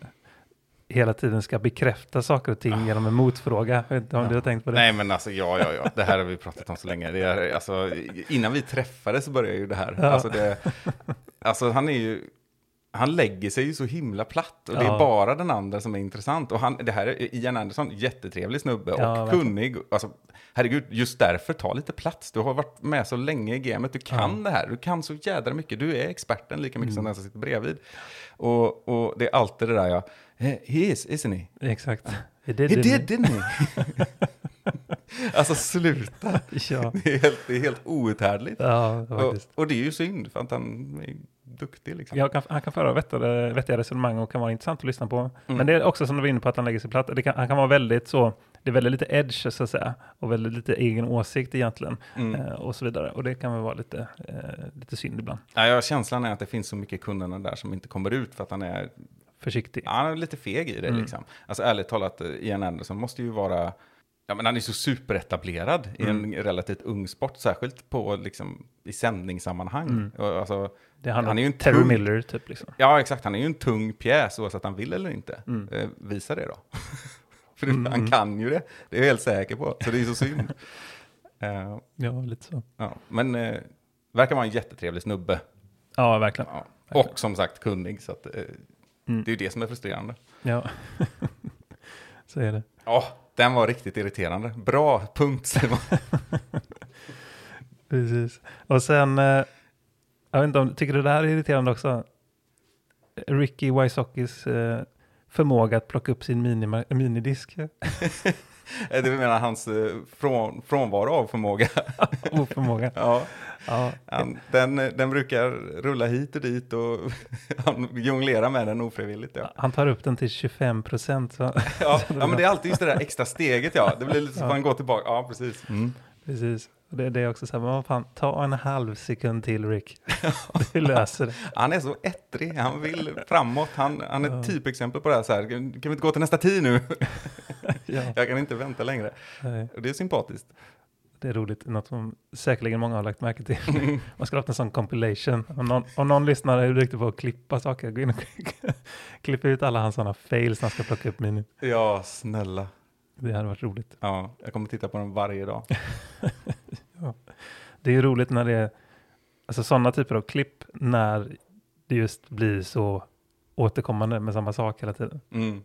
hela tiden ska bekräfta saker och ting genom en motfråga. Jag vet inte om du har tänkt på det? Ah. Nej, men alltså ja, ja, ja. Det här har vi pratat om så länge. Det är, alltså, innan vi träffades så började ju det här. Ja. Alltså, det, alltså han är ju... han lägger sig ju så himla platt och det Ja. är bara den andra som är intressant. Och han, det här är Ian Anderson, jättetrevlig snubbe och Ja, kunnig. Alltså, herregud, just därför, ta lite plats. Du har varit med så länge i gamet, du kan det här. Du kan så jädra mycket. Du är experten lika mycket som den som sitter bredvid. Och, och det är alltid det där, ja. "Eh, He is, isn't he? Exakt. He He did, did, didn't he? alltså sluta. Ja, Det är helt, det är helt outhärdligt. ja Och, och det är ju synd, för att han duktig liksom. Jag kan, han kan föra vettade, vettiga resonemang och kan vara intressant att lyssna på. Mm. Men det är också som du var inne på att han lägger sig platt. Kan, han kan vara väldigt så, det är väldigt lite edge så att säga. Och väldigt lite egen åsikt egentligen. Mm. Eh, och så vidare. Och det kan väl vara lite, eh, lite synd ibland. Ja, ja, känslan är att det finns så mycket kunderna där som inte kommer ut för att han är, Försiktig. ja, han är lite feg i det. Mm. Liksom. Alltså ärligt talat, eh, Ian Anderson måste ju vara, ja men han är så superetablerad i en Mm. relativt ung sport, särskilt på liksom i sändningssammanhang. Mm. Alltså, Det handlar Han är ju om en Terry tung- Miller typ liksom. ja, exakt, han är ju en tung pjäs oavsett han vill eller inte. Mm. Eh, visa det då. För Mm. han kan ju det, det är jag helt säker på, så det är så synd. Eh, Ja, lite så. ja. Men eh, verkar vara en jättetrevlig snubbe. Ja, verkligen. Ja. Och som sagt kunnig, så att, eh, Mm. det är ju det som är frustrerande. Ja, så är det. Ja, den var riktigt irriterande. Bra punkt. Precis. Och sen, eh, jag vet inte om, tycker du det här är irriterande också? Ricky Wysocki's eh, förmåga att plocka upp sin minima, minidisk. Eh, det menar hans eh, från, frånvaro av förmåga. Oförmåga. ja, Ja, han, den, den brukar rulla hit och dit och han jonglerar med den ofrivilligt. Ja. han tar upp den till 25 procent. Ja, ja, men det är alltid just det där extra steget ja. Det blir lite så att man går tillbaka. Ja, precis. Mm. Precis. Det, det är också så här, men vad fan, ta en halv sekund till Rick. Du löser det. Han är så ettrig, han vill framåt. Han, han är Ja. ett typexempel på det här. Så här. Kan vi inte gå till nästa tid nu? Ja, Jag kan inte vänta längre. nej, det är sympatiskt. det är roligt, något som säkerligen många har lagt märke till. Man skulle ha haft en sån compilation. Om någon, om någon lyssnare är duktig på att klippa saker, gå in och klippa ut alla hans sådana fails när han ska plocka upp mini. Ja, snälla. Det hade varit roligt. Ja, jag kommer titta på den varje dag. Det är ju roligt när det är alltså sådana typer av klipp när det just blir så återkommande med samma sak hela tiden. Mm.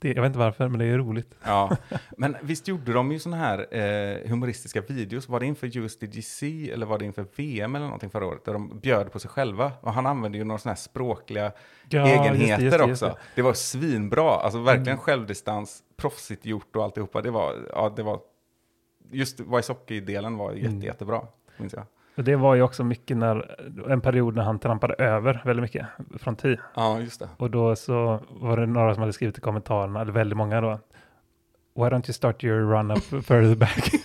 Det, jag vet inte varför, men det är roligt. Ja, men visst gjorde de ju sådana här eh, humoristiska videos? Var det inför USDGC eller var det inför VM eller någonting förra året? Där de bjöd på sig själva. Och han använde ju några sådana här språkliga Ja, just det, egenheter just det, just också. det. Det. var svinbra, alltså verkligen Mm. självdistans, proffsigt gjort och alltihopa. Det var, ja det var, just Wysocki-delen var jätte, Mm. jättebra, minns jag. Det var ju också mycket när, en period när han trampade över väldigt mycket från 10. Ja, just det. Och då så var det några som hade skrivit i kommentarerna, eller väldigt många då. Why don't you start your run up further back?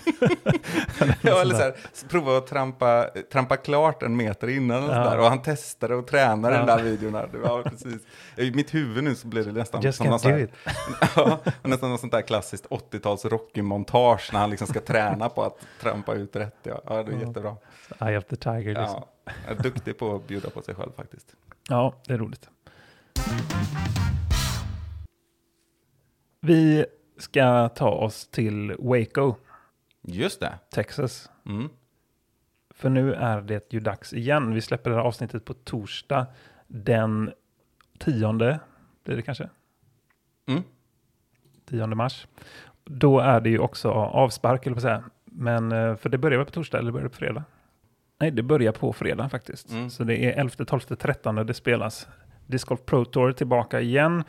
Ja, eller så här, prova att trampa, trampa klart en meter innan och, Ja. sådär. och han testade och tränade Ja. den där videon. Här. Var precis. I mitt huvud nu så blir det nästan Just som någon do här, ja, nästan något sånt där klassiskt 80-tals Rocky-montage när han liksom ska träna på att trampa ut rätt. Ja, ja det är Ja. jättebra. Eye of the tiger liksom. Ja, är duktig på att bjuda på sig själv faktiskt. Ja, det är roligt. Vi ska ta oss till Waco, Just det. Texas. Mm. För nu är det ju dags igen. Vi släpper det här avsnittet på torsdag den tionde, blir det kanske? Mm. 10 mars. Då är det ju också avspark, eller på säga. Men eh, för det börjar väl på torsdag eller börjar det på fredag? Nej, det börjar på fredag faktiskt. Mm. Så det är 11, 12, 13 det spelas. Disc Golf Pro Tour tillbaka igen.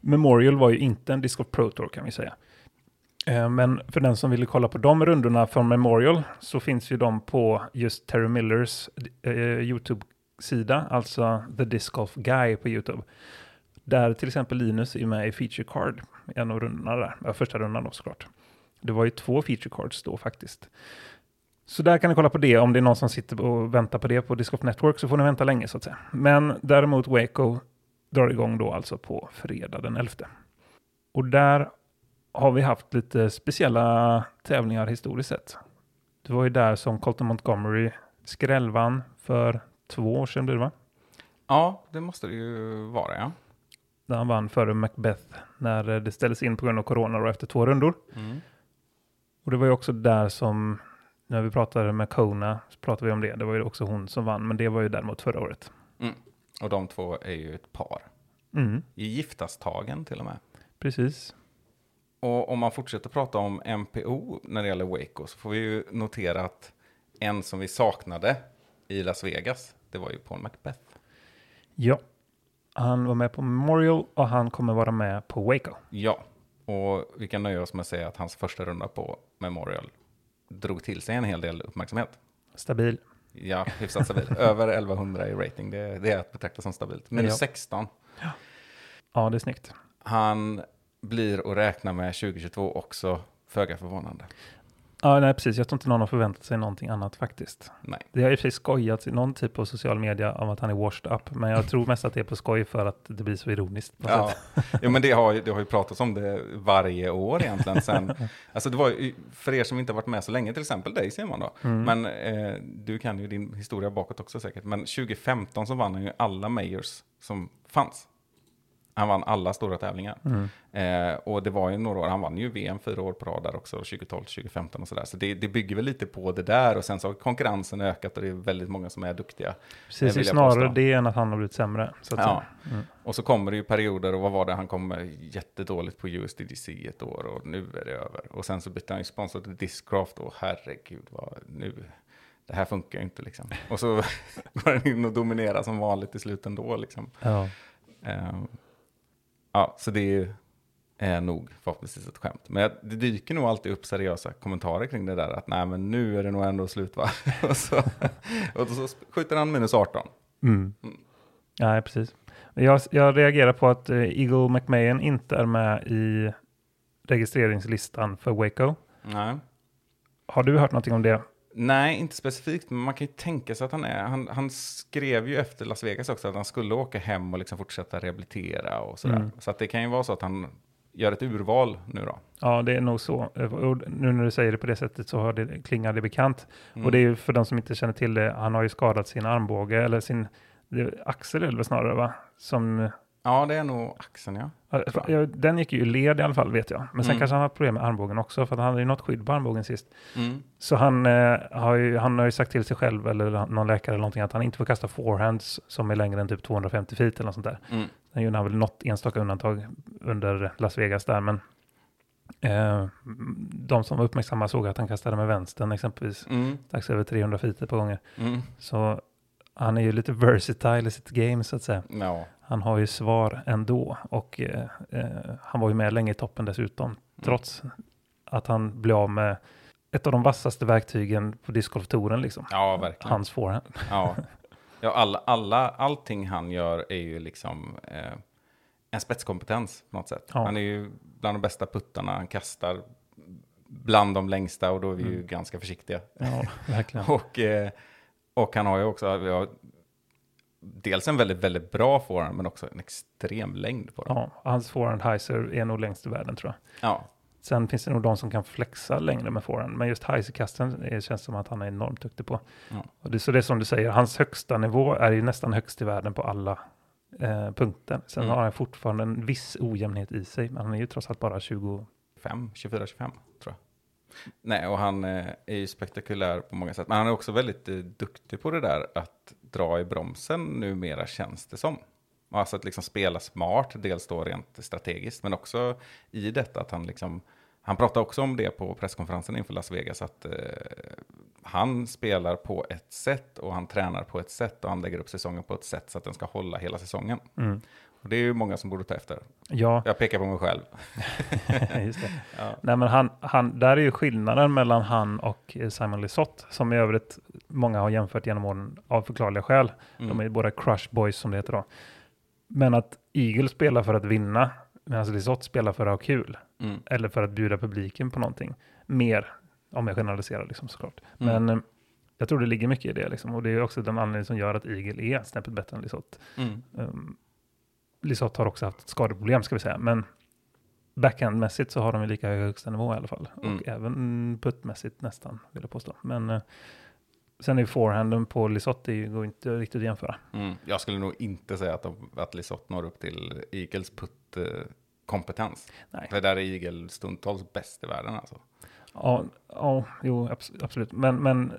Memorial var ju inte en Disc Golf Pro Tour kan vi säga. Eh, men för den som ville kolla på de rundorna från Memorial så finns ju de på just Terry Millers eh, YouTube-sida, alltså The Disc Golf Guy på YouTube. Där till exempel Linus är med i Feature Card, en av rundorna där, ja, första rundan då såklart. Det var ju två Feature Cards då faktiskt. Så där kan ni kolla på det, om det är någon som sitter och väntar på det på Disc Golf Network så får ni vänta länge så att säga. Men däremot Waco drar igång då alltså på fredag den 11. Och där har vi haft lite speciella tävlingar historiskt sett. Det var ju där som Colton Montgomery skrällvann för två år sedan blir det va? Ja, det måste det ju vara, ja. Där han vann före Macbeth när det ställdes in på grund av corona och efter två rundor. Mm. Och det var ju också där som, när vi pratade med Kona, så pratade vi om det. Det var ju också hon som vann, men det var ju däremot förra året. Och de två är ju ett par. Mm, I giftastagen till och med. precis. Och om man fortsätter prata om MPO när det gäller Waco så får vi ju notera att en som vi saknade i Las Vegas, det var ju Paul Macbeth. Ja. Han var med på Memorial och han kommer vara med på Waco. Ja, och vi kan nöja oss med att säga att hans första runda på Memorial drog till sig en hel del uppmärksamhet. Stabil. Ja, hyfsat stabil. Över 1100 i rating, det, det är att betrakta som stabilt. Minus Ja. 16. Ja, det är snyggt. Han blir att räkna med 2022 också, föga förvånande. Ja, nej, precis. Jag tror inte någon har förväntat sig någonting annat faktiskt. Nej. Det har i och för sig skojats i någon typ av social media om att han är washed up, men jag tror mest att det är på skoj för att det blir så ironiskt. Ja, jo, men det har, ju, det har ju pratats om det varje år egentligen. Sen, alltså det var ju, för er som inte har varit med så länge, till exempel dig Simon då. Mm. Men eh, du kan ju din historia bakåt också säkert. Men 2015 så vann han ju alla majors som fanns. Han vann alla stora tävlingar. Mm. Eh, och det var ju några år, han vann ju VM fyra år på rad där också, 2012, 2015 och sådär. Så det, det bygger väl lite på det där. Och sen så har konkurrensen ökat och det är väldigt många som är duktiga. Precis, det är snarare det än att han har blivit sämre. Så Ja. Mm. Och så kommer det ju perioder, och vad var det, han kom jättedåligt på USDGC ett år och nu är det över. Och sen så bytte han ju sponsor till Discraft och herregud, vad, nu, det här funkar ju inte liksom. Och så går han in och dominerar som vanligt i slut ändå liksom. Ja. Ehm, ja, så det är ju är nog förhoppningsvis ett skämt. Men det dyker nog alltid upp seriösa kommentarer kring det där, att nej men nu är det nog ändå slut va? och, så, och så skjuter han minus 18. Mm. Mm. Nej, precis. Jag, jag reagerar på att eh, Eagle McMahon inte är med i registreringslistan för Waco. Nej. Har du hört någonting om det? Nej, inte specifikt, men man kan ju tänka sig att han är. Han, han skrev ju efter Las Vegas också att han skulle åka hem och liksom fortsätta rehabilitera och sådär. Mm. Så att det kan ju vara så att han gör ett urval nu då. Ja, det är nog så. Och nu när du säger det på det sättet så har det, klingar det bekant. Mm. Och det är ju för de som inte känner till det, han har ju skadat sin armbåge, eller sin axel väl snarare va? Som, Ja, det är nog axeln ja. Den gick ju led i alla fall vet jag. Men sen Mm. kanske han har problem med armbågen också, för att han hade ju något skydd på armbågen sist. Mm. Så han, eh, har ju, han har ju sagt till sig själv, eller någon läkare eller någonting, att han inte får kasta forehands som är längre än typ 250 feet eller något sånt där. Mm. Sen gjorde han väl något enstaka undantag under Las Vegas där, men eh, de som var uppmärksamma såg att han kastade med vänstern exempelvis, Mm. strax över 300 feet på gånger. Mm. Så han är ju lite versatile i sitt game så att säga. Ja. Han har ju svar ändå och eh, eh, han var ju med länge i toppen dessutom, trots att han blev av med ett av de vassaste verktygen på discgolftouren liksom. ja, verkligen. Hans forehand. Ja, ja alla, alla, allting han gör är ju liksom eh, en spetskompetens på något sätt. Ja. Han är ju bland de bästa puttarna, han kastar bland de längsta och då är vi ju Mm. ganska försiktiga. Ja, verkligen. Och, eh, och han har ju också ja, dels en väldigt, väldigt bra forehand men också en extrem längd på den. Ja, hans forehand heiser är nog längst i världen tror jag. Ja, Sen finns det nog de som kan flexa längre med forehand, men just heiserkasten känns som att han är enormt duktig på. Ja. Och det, så det är som du säger, hans högsta nivå är ju nästan högst i världen på alla eh, punkter. Sen Mm. har han fortfarande en viss ojämnhet i sig, men han är ju trots allt bara 20. 5, 24-25 tror jag. Nej, och han eh, är ju spektakulär på många sätt. Men han är också väldigt eh, duktig på det där att dra i bromsen numera känns det som. Alltså att liksom spela smart, dels då rent strategiskt, men också i detta att han liksom, han pratade också om det på presskonferensen inför Las Vegas, att eh, han spelar på ett sätt och han tränar på ett sätt och han lägger upp säsongen på ett sätt så att den ska hålla hela säsongen. Mm. Det är ju många som borde ta efter. Ja, Jag pekar på mig själv. just det. Ja. Nej, men han, han, där är ju skillnaden mellan han och eh, Simon Lisotte, som i övrigt många har jämfört genom åren av förklarliga skäl. De är Mm. båda crush boys som det heter då. Men att Eagle spelar för att vinna, medan Lisotte spelar för att ha kul. Mm. Eller för att bjuda publiken på någonting. Mer, om jag generaliserar liksom såklart. Mm. Men eh, jag tror det ligger mycket i det liksom. Och det är också den anledningen som gör att Eagle är snäppet bättre än Lisotte. Mm. Um, Lisotte har också haft skadeproblem ska vi säga. Men backhandmässigt så har de ju lika hög högsta nivå i alla fall. Mm. Och även puttmässigt nästan, vill jag påstå. Men eh, sen är ju forehanden på Lisotte, det går inte riktigt att jämföra. Mm. Jag skulle nog inte säga att, att Lisotte når upp till Eagles putt-kompetens. Nej. För där är Eagle stundtals bäst i världen alltså. Ja, ja jo, abs- absolut. Men, men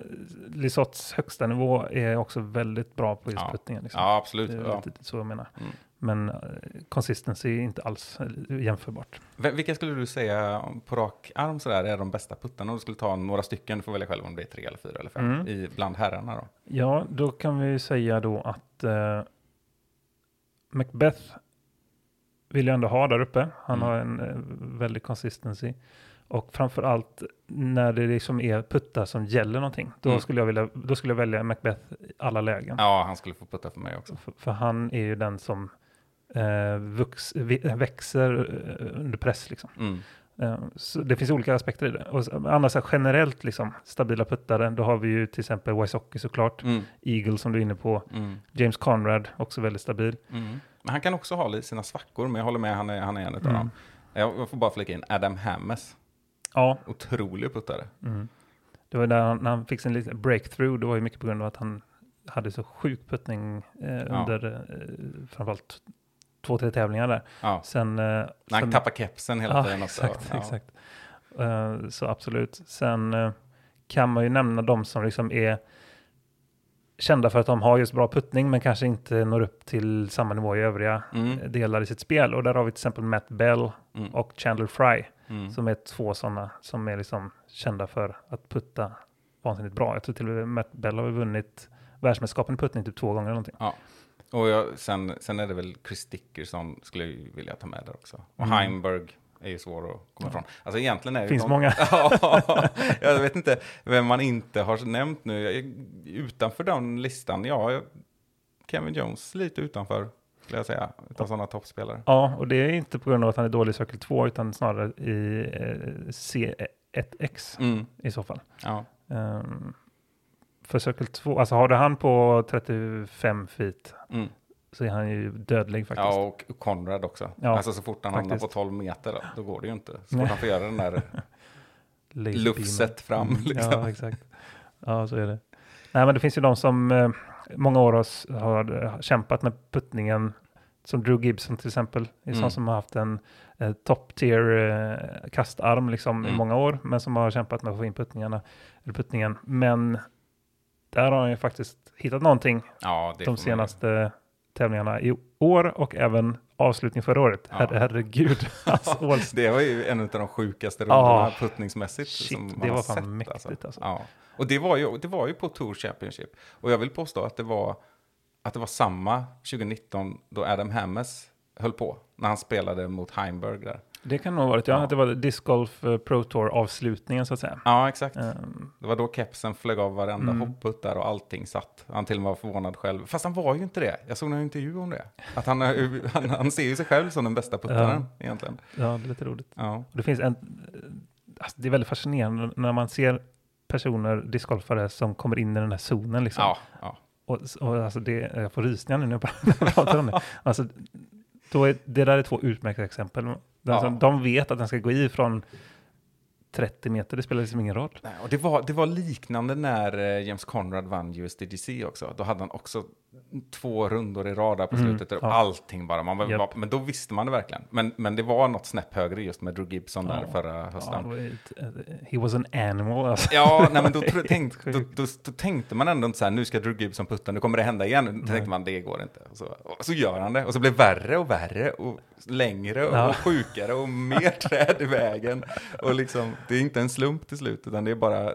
Lisotts högsta nivå är också väldigt bra på just Ja. puttningen. Liksom. Ja, absolut. Det är Ja. så jag menar. Mm. Men uh, consistency är inte alls eh, jämförbart. Vilka skulle du säga på rak arm sådär är de bästa puttarna? Om du skulle ta några stycken, du får välja själv om det är tre eller fyra eller fem, Mm. i, bland herrarna då. Ja, då kan vi säga då att uh, Macbeth vill jag ändå ha där uppe. Han Mm. har en uh, väldig consistency. Och framför allt när det liksom är puttar som gäller någonting. Då, Mm. skulle, jag vilja, då skulle jag välja Macbeth i alla lägen. Ja, han skulle få putta för mig också. För, för han är ju den som eh, vux, växer eh, under press. Liksom. Mm. Eh, så det finns olika aspekter i det. Och annars generellt liksom, stabila puttare, då har vi ju till exempel Wysocki såklart, Mm. Eagle som du är inne på, Mm. James Conrad också väldigt stabil. Mm. Men han kan också ha lite sina svackor, men jag håller med, han är, han är en av Mm. dem. Jag jag får bara flika in Adam Hammes, Ja, otrolig puttare. mm. det var där han, när han fick sin liten breakthrough, det var ju mycket på grund av att han hade så sjuk puttning eh, under eh, framförallt två, tre tävlingar där. Ja. Sen, eh, När han sen- tappar kepsen hela ja, tiden också. Exakt, ja. exakt. Eh, så absolut. Sen eh, kan man ju nämna de som liksom är kända för att de har just bra puttning men kanske inte når upp till samma nivå i övriga Mm. delar i sitt spel. Och där har vi till exempel Matt Bell Mm. och Chandler Fry Mm. som är två sådana som är liksom kända för att putta vansinnigt bra. Jag tror till och med Matt Bell har vunnit världsmästerskapen i puttning typ två gånger eller någonting. Och jag, sen, sen är det väl Chris Dickerson skulle jag vilja ta med där också. Och Mm. Heimberg är ju svår att komma ifrån. Alltså egentligen är det Finns de- många. ja, jag vet inte vem man inte har nämnt nu. Jag- Utanför den listan, ja, Kevin Jones lite utanför, skulle jag säga, utav sådana toppspelare. Ja, och det är inte på grund av att han är dålig i Circle 2 utan snarare i eh, C1X Mm, i så fall. ja. Um, för Circle 2, alltså har du han på 35 feet Mm. så är han ju dödlig faktiskt. Ja, och Conrad också. Ja, alltså så fort han hamnar på faktiskt. 12 meter, då, då går det ju inte. Så fort han får göra den där lufset fram. beamen. Liksom. Ja, exakt. Ja, så är det. Nej, men det finns ju de som eh, många år har, har eh, kämpat med puttningen, som Drew Gibson till exempel, är Mm. sån som har haft en eh, top tier eh, kastarm liksom i Mm. många år, men som har kämpat med att få in puttningarna, eller puttningen. Men där har han ju faktiskt hittat någonting Ja, de man- senaste tävlingarna i år och även avslutning förra året. Ja. Herre, herregud. Alltså, Det var ju en av de sjukaste rundorna puttningsmässigt Shit, som man det var fan sett. mäktigt alltså. Ja. Och det var, ju, det var ju på Tour Championship. Och jag vill påstå att det var, att det var samma 2019 då Adam Hammes höll på. När han spelade mot Heimberg där. Det kan nog ha varit, ja, Ja. att det var Disc Golf eh, Pro Tour avslutningen så att säga. Ja, exakt. Ehm, Det var då kepsen flög av varenda Mm. hoppputt där och allting satt. Han till och med var förvånad själv. Fast han var ju inte det. Jag såg en intervju om det. Att han, är- han, han ser ju sig själv som den bästa puttaren egentligen. ja, det är lite roligt. Ja. Det finns en, eh, alltså det är väldigt fascinerande när man ser personer, discgolfare, som kommer in i den här zonen liksom. Ja, ja. Och, och alltså det, jag får rysningar nu när jag pratar om det. Alltså, då är, det där är två utmärkta exempel. Den Ja. som, de vet att den ska gå i från 30 meter, det spelar liksom ingen roll. Nej, och det, var, det var liknande när eh, James Conrad vann USDGC också. Då hade han också två rundor i rad där på Mm, slutet. och ja. Allting bara. Man var, men då visste man det verkligen. Men, men det var något snäpp högre just med Drew Gibson där Ja. förra Ja, hösten. ju ett, eh, he was an animal alltså. Ja, nej, men då, tänk, då, då, då tänkte man ändå inte så här, nu ska Drew Gibson putta, nu kommer det hända igen. Då Nej. tänkte man, det går inte. Och så, och så gör han det, och så blir det värre och värre, och längre och Ja. sjukare, och mer träd i vägen. Och liksom, det är inte en slump till slut, utan det är bara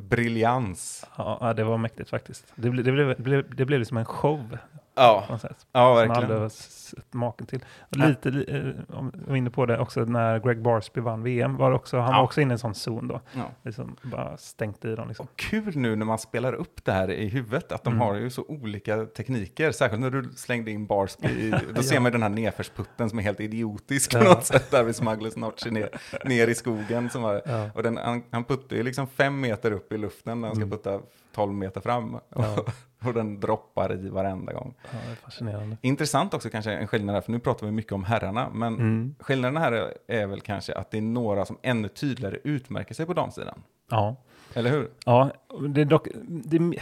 briljans. Ja, det var mäktigt faktiskt. Det blev, det blev, det blev, det blev liksom en show Ja, på något sätt. ja Som verkligen. aldrig har sett maken till. Och Ja. lite, eh, om jag var inne på det också, när Greg Barsby vann VM, var också, han Ja. var också inne i en sån zon då. Ja. Liksom bara stängt i dem liksom. Och kul nu när man spelar upp det här i huvudet, att de Mm. har ju så olika tekniker. Särskilt när du slängde in Barsby, i, då ser man den här nedförsputten som är helt idiotisk på något sätt, där vid Smugglers Notch ner, ner i skogen. Som var, och den, han, han puttar ju liksom fem meter upp i luften när han ska Mm. putta 12 meter fram. Ja. och den droppar i varenda gång. Ja, det är fascinerande. Intressant också kanske en skillnad här, för nu pratar vi mycket om herrarna, men Mm. skillnaden här är, väl kanske att det är några som ännu tydligare utmärker sig på damsidan. Ja. Eller hur? Ja, det är dock det är mi-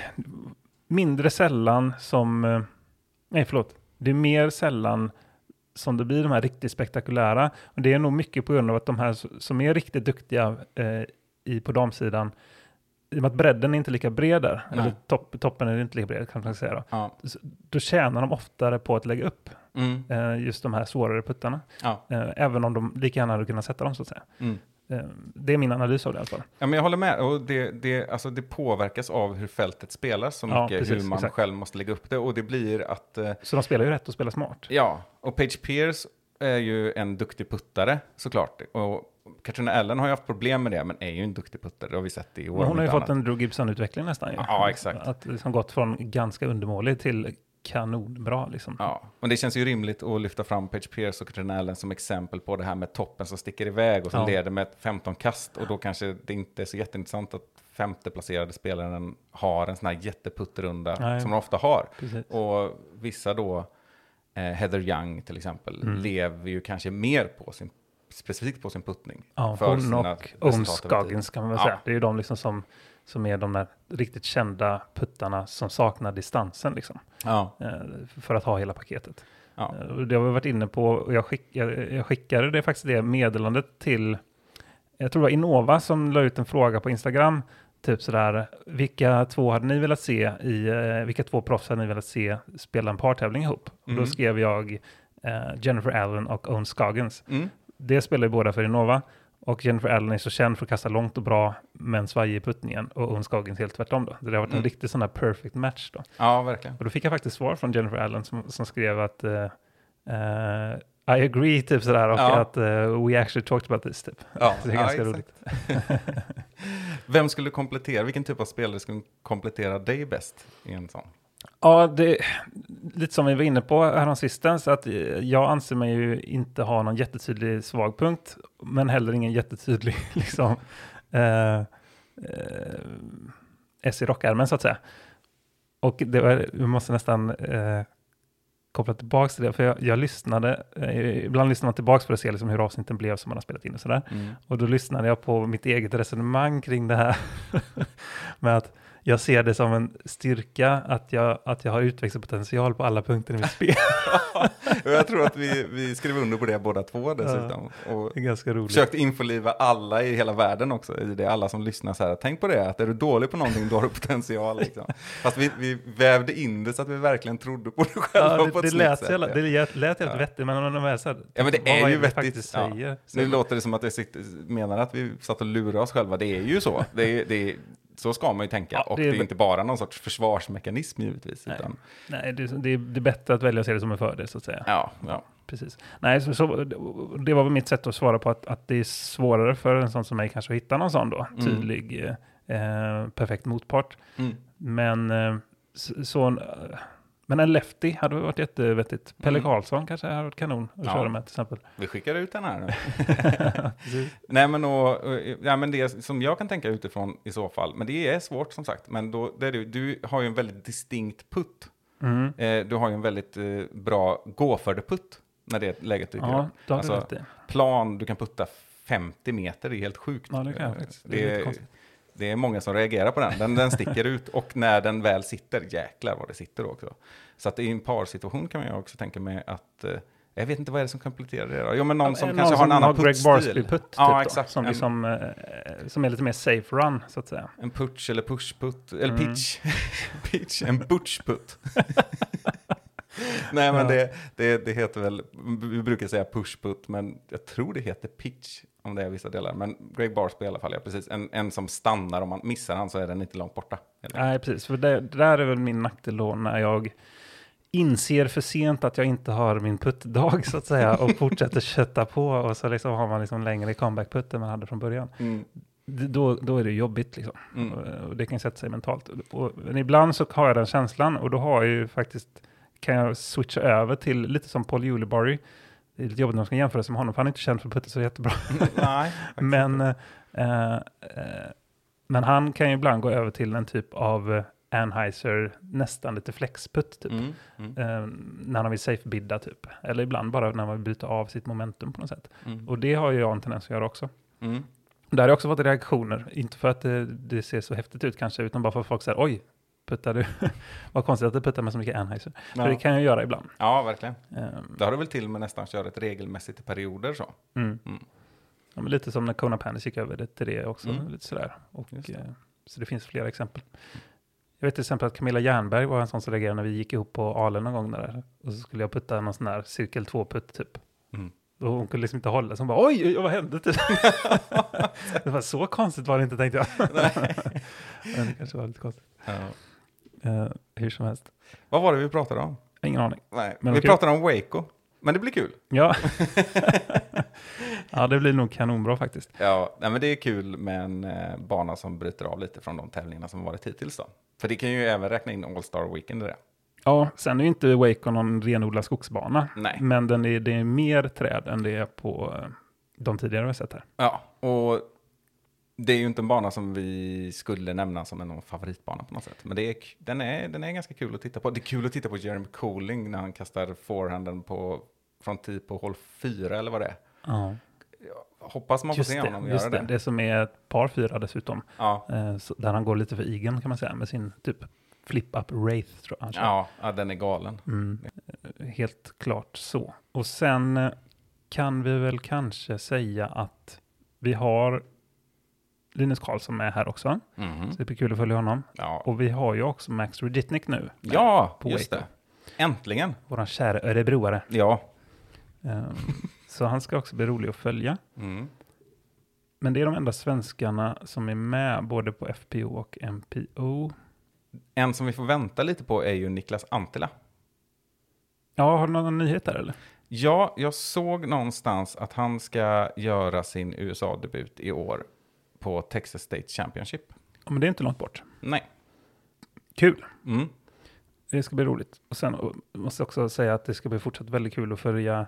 mindre sällan som... eh, Nej, förlåt. Det är mer sällan som det blir de här riktigt spektakulära. Och det är nog mycket på grund av att de här som är riktigt duktiga eh, i, på damsidan i och med att bredden är inte lika bred där, Nej. eller topp, toppen är inte lika bred kan man säga då, Ja. då tjänar de oftare på att lägga upp Mm. eh, just de här svårare puttarna. Ja. Eh, även om de lika gärna hade kunnat sätta dem så att säga. Mm. Eh, det är min analys av det i alla fall. Ja, men jag håller med. Och det, det, alltså det påverkas av hur fältet spelas så Ja, mycket, precis, hur man exakt. själv måste lägga upp det. Och det blir att, Så de spelar ju rätt och spelar smart. ja, och Page Pierce är ju en duktig puttare såklart. Och Katrina Allen har ju haft problem med det, men är ju en duktig puttare. Det har vi sett i år. Men hon har ju fått annat. en Drew Gibson-utveckling nästan ju. Ja, exakt. Att liksom gått från ganska undermålig till kanonbra liksom. Ja, och det känns ju rimligt att lyfta fram Page Pierce och Katrina Allen som exempel på det här med toppen som sticker iväg och som Ja. leder med 15 kast. Och då kanske det inte är så jätteintressant att femte placerade spelaren har en sån här jätteputtrunda Nej. som de ofta har. Precis. Och vissa då, eh, Heather Young till exempel, Mm. lever ju kanske mer på sin, specifikt på sin puttning. Ja, för hon och Owen resultat över tid. Scoggins kan man väl Ja. säga. Det är ju de liksom som, som är de där riktigt kända puttarna som saknar distansen liksom. Ja, Eh, för att ha hela paketet. ja. Eh, och Det har vi varit inne på och jag, skick, jag, jag skickade det faktiskt det meddelandet till, jag tror det var Innova som la ut en fråga på Instagram, typ sådär, vilka två hade ni velat se i, eh, vilka två proffs hade ni velat se spela en partävling ihop? Och Mm. då skrev jag eh, Jennifer Allen och Owen Scoggins. Mm. Det spelar ju båda för Innova. Och Jennifer Allen är så känd för att kasta långt och bra, men svajig i puttningen. Och Owen Scoggins helt tvärtom då. Det har varit en Mm. riktig sån där perfect match då. ja, verkligen. Och då fick jag faktiskt svar från Jennifer Allen som, som skrev att eh, eh, I agree, typ sådär, och Ja. att eh, we actually talked about this, typ. Ja, det är ja, ganska exakt. roligt. Vem skulle komplettera, vilken typ av spelare skulle komplettera dig bäst i en sån? Ja, det, lite som vi var inne på häromsistens, att jag anser mig ju inte ha någon jättetydlig svag punkt, men heller ingen jättetydlig liksom, eh, eh, S i rockärmen så att säga. Och det var, vi måste nästan eh, koppla tillbaka till det, för jag, jag lyssnade, eh, ibland lyssnar man tillbaka för att se liksom hur avsnitten blev som man har spelat in och sådär. Och då lyssnade jag på mitt eget resonemang kring det här. med att jag ser det som en styrka att jag, att jag har utvecklingspotential på alla punkter i mitt spel. Jag tror att vi, vi skrev under på det båda två dessutom. Och Det är ganska roligt. försökt införliva alla i hela världen också i det. Alla som lyssnar så här, tänk på det, att är du dålig på någonting, då har du potential. Liksom. Fast vi, vi vävde in det så att vi verkligen trodde på det själva Ja, på det, ett det, lät, sätt. jävla, det lät, lät helt Ja. vettigt, men om de är så här, Ja, men det är ju vettigt. Ja. säger. Nu låter det som att jag menar att vi satt och lurade oss själva. Det är ju så. Det är, det är, så ska man ju tänka. Ja, och det det är är, inte bara någon sorts försvarsmekanism givetvis. Nej. Utan, nej, det, det, är- det är bättre att välja att se det som en fördel, så att säga. ja, ja. Precis. Nej, så, så, det var väl mitt sätt att svara på att, att det är svårare för en sån som mig kanske att hitta någon sån då, Mm. tydlig, eh, perfekt motpart. Mm. Men, eh, så, så, eh, men en lefty hade varit jättevettigt. Pelle Mm. Karlsson kanske hade varit kanon att Ja. köra med till exempel. Vi skickar ut den här. Nej, men, och, ja, men det som jag kan tänka utifrån i så fall, men det är svårt som sagt, men då, det är du, du har ju en väldigt distinkt putt. Mm. Eh, du har ju en väldigt eh, bra gå för det putt när det läget dyker Ja, upp. det Alltså. Plan, du kan putta 50 meter, det är helt sjukt. Ja, det kan jag Eh, faktiskt. Det är Det lite är, konstigt. Det är många som reagerar på den. den. Den sticker ut och när den väl sitter, jäklar vad det sitter då också. Så att i en parsituation kan man ju också tänka mig att eh, jag vet inte vad är det som kompletterar det då? Jo, men någon som Någon kanske har en annan Greg puttstil. Barsby-putt, typ Ja, då, exakt. som, En- liksom, eh, som är lite mer safe run, så att säga. En putch eller pushputt, eller Mm. pitch. pitch, en butchputt. Nej, men det, det, det heter väl, vi brukar säga pushputt, men jag tror det heter pitch om det är vissa delar. Men Greg Barsby i alla fall, ja precis. En, en som stannar, om man missar han så är den inte långt borta. Eller? Nej, precis. För det, det där är väl min nackdel då när jag inser för sent att jag inte har min puttdag så att säga och fortsätter kötta på och så liksom har man liksom längre comeback-putt än man hade från början. Mm. Då, då är det jobbigt liksom. Mm. Och, och det kan sätta sig mentalt. Och, men ibland så har jag den känslan och då har jag ju faktiskt, kan jag switcha över till lite som Paul Ulibarri. Det är lite jobbigt när man ska jämföra sig med honom, för han är inte känd för att putta så jättebra. Nej, Men, eh, eh, men han kan ju ibland gå över till en typ av Anheuser, nästan lite flexputt typ. Mm. Mm. Eh, när han vill safe-bidda typ. Eller ibland bara när man vill byta av sitt momentum på något sätt. Mm. Och det har ju jag en tendens att göra också. Mm. Där har jag också fått reaktioner, inte för att det, det ser så häftigt ut kanske, utan bara för att folk säger oj, puttar du? Vad konstigt att du puttar med så mycket Anheuser. För det Ja. kan jag göra ibland. ja, verkligen. Ehm, Det har du väl till med nästan kört regelmässigt i perioder så. mm. Mm. Ja, lite som när Kona Panis gick över det till det också, Mm. lite sådär. Och, det. eh, Så det finns flera exempel. Jag vet till exempel att Camilla Jernberg var en sån som reagerade när vi gick ihop på Ale någon gång där. Och så skulle jag putta någon sån här cirkel 2-putt typ. Mm. Och hon kunde liksom inte hålla, så hon bara oj, oj vad hände? Typ. det var så konstigt var det inte tänkte jag. Men det kanske var lite konstigt. Ja. Eh, hur som helst, Vad var det vi pratade om? ingen aning. Nej, Men vi okej. pratade om Waco. Men det blir kul. Ja. ja, det blir nog kanonbra faktiskt. Ja, nej, men det är kul med en eh, bana som bryter av lite från de tävlingarna som varit hittills då. För det kan ju även räkna in All Star Weekend i det. Ja, sen är ju inte Waco någon renodlad skogsbana. Nej. Men den är, det är mer träd än det är på eh, de tidigare vi har sett här. Ja, och det är ju inte en bana som vi skulle nämna som en favoritbana på något sätt. Men det är, den, är, den är ganska kul att titta på. Det är kul att titta på Jeremy Cooling när han kastar forehanden på, från tee på håll 4 eller vad det är. Ja, Hoppas man får just se det. honom Just göra det. det. det som är ett par fyra dessutom. Ja, Eh, där han går lite för igen kan man säga med sin typ flip-up wraith tror jag ja, ja, den är galen. Mm, helt klart så. Och sen eh, kan vi väl kanske säga att vi har Linus Karlsson med här också. Mhm. Så det blir kul att följa honom. Ja, Och vi har ju också Max Ruditnik nu. ja på just Waco. det. Äntligen. Våran kära örebroare. Ja. Ehm, så han ska också bli rolig att följa. Mm. Men det är de enda svenskarna som är med både på FPO och MPO. En som vi får vänta lite på är ju Niklas Antila. Ja, har du någon nyhet där eller? Ja, jag såg någonstans att han ska göra sin USA-debut i år på Texas State Championship. Ja, men det är inte långt bort. Nej. Kul! Mm. Det ska bli roligt. Och sen måste jag också säga att det ska bli fortsatt väldigt kul att följa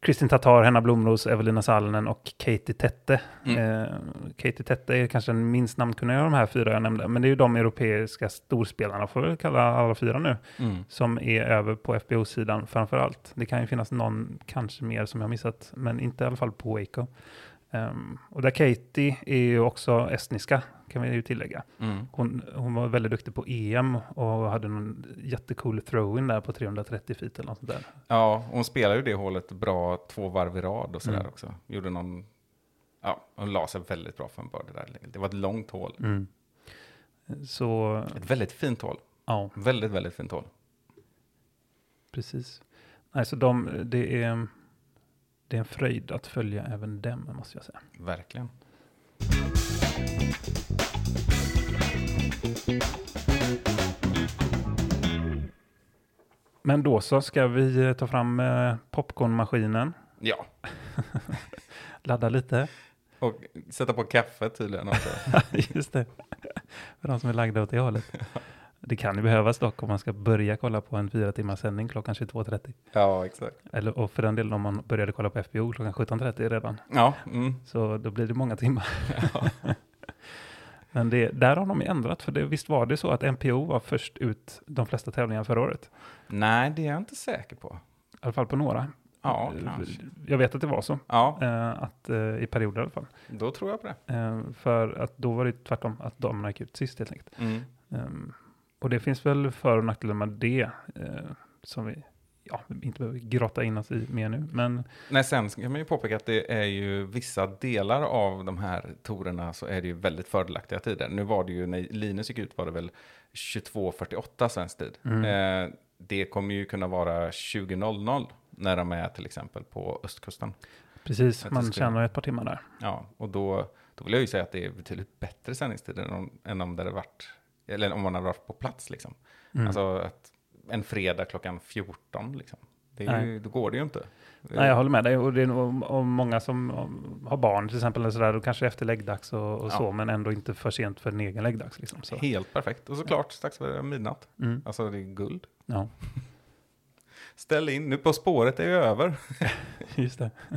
Kristin Tatar, Henna Blomros, Evelina Sallinen och Katie Tette. Mm. Eh, Katie Tette är kanske den minst namnkunniga av de här fyra jag nämnde, men det är ju de europeiska storspelarna, får vi kalla alla fyra nu, Mm. som är över på FBO-sidan framför allt. Det kan ju finnas någon, kanske mer, som jag missat, men inte i alla fall på Waco. Ehm, och där Katie är ju också estniska, kan vi ju tillägga. Mm. Hon, hon var väldigt duktig på EM och hade någon jättecool throw-in där på 330 feet eller något sånt där. Ja, hon spelar ju det hålet bra två varv i rad och sådär Mm. också. Gjorde någon... Ja, hon la sig väldigt bra för en birdie där. Det var ett långt hål. Så, Ett väldigt fint hål. ja, Väldigt, väldigt fint hål. precis. Nej, så de, det, är, det är en fröjd att följa även dem, måste jag säga. Verkligen. Men då så ska vi eh, ta fram eh, popcornmaskinen, Ja, ladda lite. och sätta på kaffe tydligen också. Just det. För de som är lagda åt det hållet. Det kan ju behövas dock om man ska börja kolla på en fyra timmars sändning klockan 22.30. ja, exakt. Eller, och för den delen om man började kolla på FBO klockan 17.30 redan. Ja, mm. Så då blir det många timmar. Men det, där har de ju ändrat, för det, visst var det så att MPO var först ut de flesta tävlingarna förra året? Nej, det är jag inte säker på. I alla fall på några. Ja, kanske. Jag vet att det var så, Ja, eh, att, eh, i perioder i alla fall. då tror jag på det. Eh, för att då var det tvärtom, att damerna gick ut sist helt enkelt. Mm. Ehm, och det finns väl för och nackdelar med det, eh, som vi ja, inte behöver grotta in oss i mer nu. Men Nej, sen kan man ju påpeka att det är ju vissa delar av de här torerna så är det ju väldigt fördelaktiga tider. Nu var det ju, när Linus gick ut var det väl 22.48 svensk tid. Mm. Eh, det kommer ju kunna vara 20.00 när de är till exempel på östkusten. precis, man tjänar ett par timmar där. Ja, och då, då vill jag ju säga att det är betydligt bättre sändningstider än om, än om det hade varit, eller om man hade varit på plats liksom. Mm. Alltså att en fredag klockan 14 liksom. Det är ju, då går det ju inte. Nej, jag håller med dig. Och det är nog och många som om, har barn till exempel, eller sådär, och kanske efter läggdags och, och Ja. så, men ändå inte för sent för en egen läggdags. Liksom, så. Helt perfekt. Och såklart strax före midnatt. Mm. Alltså det är guld. Ja, Ställ in, nu På spåret är ju över. just det.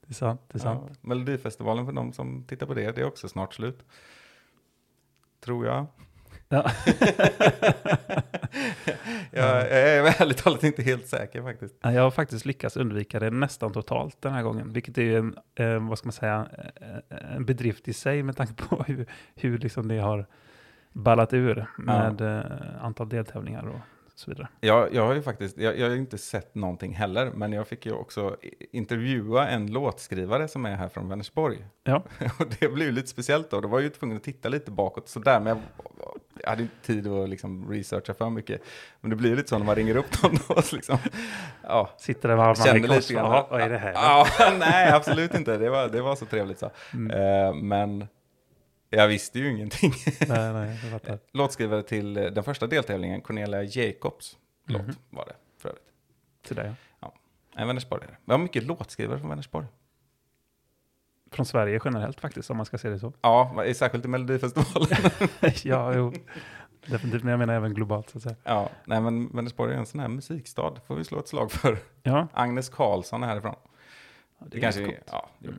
det är sant. Det är sant. Ja, Melodifestivalen för de som tittar på det, det är också snart slut. Tror jag. Ja. jag är ärligt talat inte helt säker faktiskt. Ja, Jag har faktiskt lyckats undvika det nästan totalt den här gången, vilket är en, eh, vad ska man säga, eh, en bedrift i sig med tanke på hur, hur liksom det har ballat ur med eh, antal deltävlingar och så vidare. Jag, jag har ju faktiskt, jag, jag har inte sett någonting heller, men jag fick ju också intervjua en låtskrivare som är här från Vänersborg. Ja, Och det blev ju lite speciellt då, då var jag ju tvungen att titta lite bakåt sådär, men jag, jag hade inte tid att liksom researcha för mycket. Men det blir ju lite så när man ringer upp någon så liksom, ja, sitter där med armarna i kors. vad är det här? Ja, nej, absolut inte. Det var, det var så trevligt så. Eh, men jag visste ju ingenting. Nej, nej, jag fattar. Låtskrivare till eh, den första deltävlingen, Cornelia Jacobs låt var det för övrigt. Till dig. En Vänersborgare. Vi har mycket låtskrivare från Vänersborg. Från Sverige generellt faktiskt, om man ska se det så. Ja, särskilt i Melodifestivalen. ja, jo. Definitivt, men jag menar även globalt så att säga. ja, nej men Vänersborg är en sån här musikstad, får vi slå ett slag för. Ja, Agnes Karlsson är härifrån. det, Det är kanske, ganska coolt. ja, jo.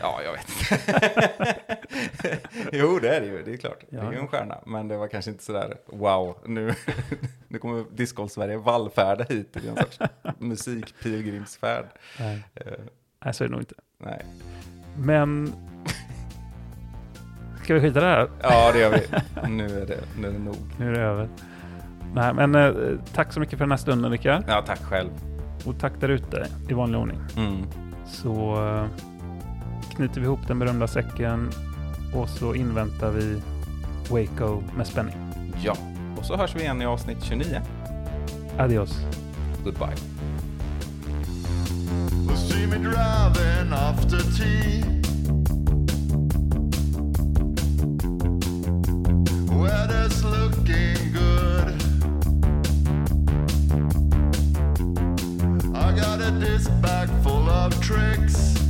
Ja, jag vet inte. jo, det är det ju, det är klart. Det är ju Ja. en stjärna, men det var kanske inte sådär, wow, nu, nu kommer Discgolf-Sverige vallfärda hit i en sorts musikpilgrimsfärd. Nej. Eh, nej, så är det nog inte. nej. Men... Ska vi skita det här? Ja, det gör vi. Nu är det, nu är det nog. Nu är det över. Nej, men eh, tack så mycket för den här stunden Rickard. Ja, tack själv. Och tack där ute i vanlig ordning. Mm. Så eh, knyter vi ihop den berömda säcken och så inväntar vi Waco med spänning. Ja, och så hörs vi igen i avsnitt 29. Adios. Goodbye. See me driving after tea. Weather's looking good. I got a disc bag full of tricks.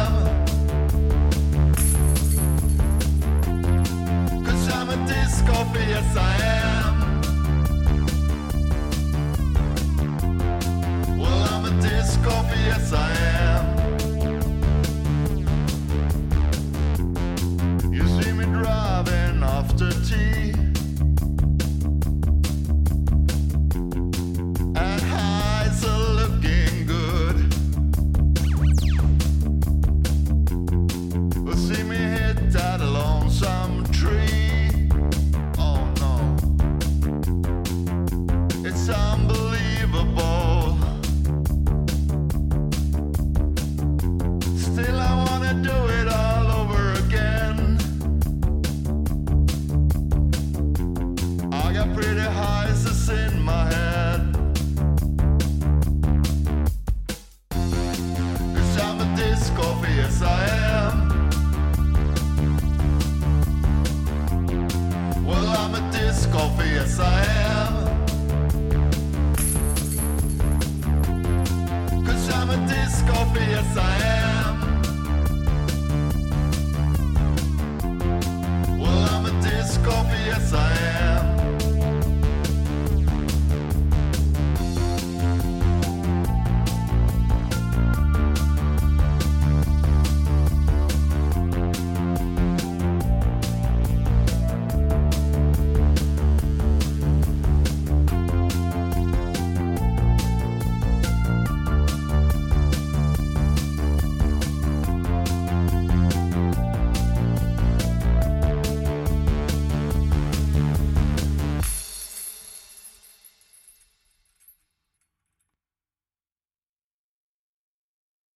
yes I am.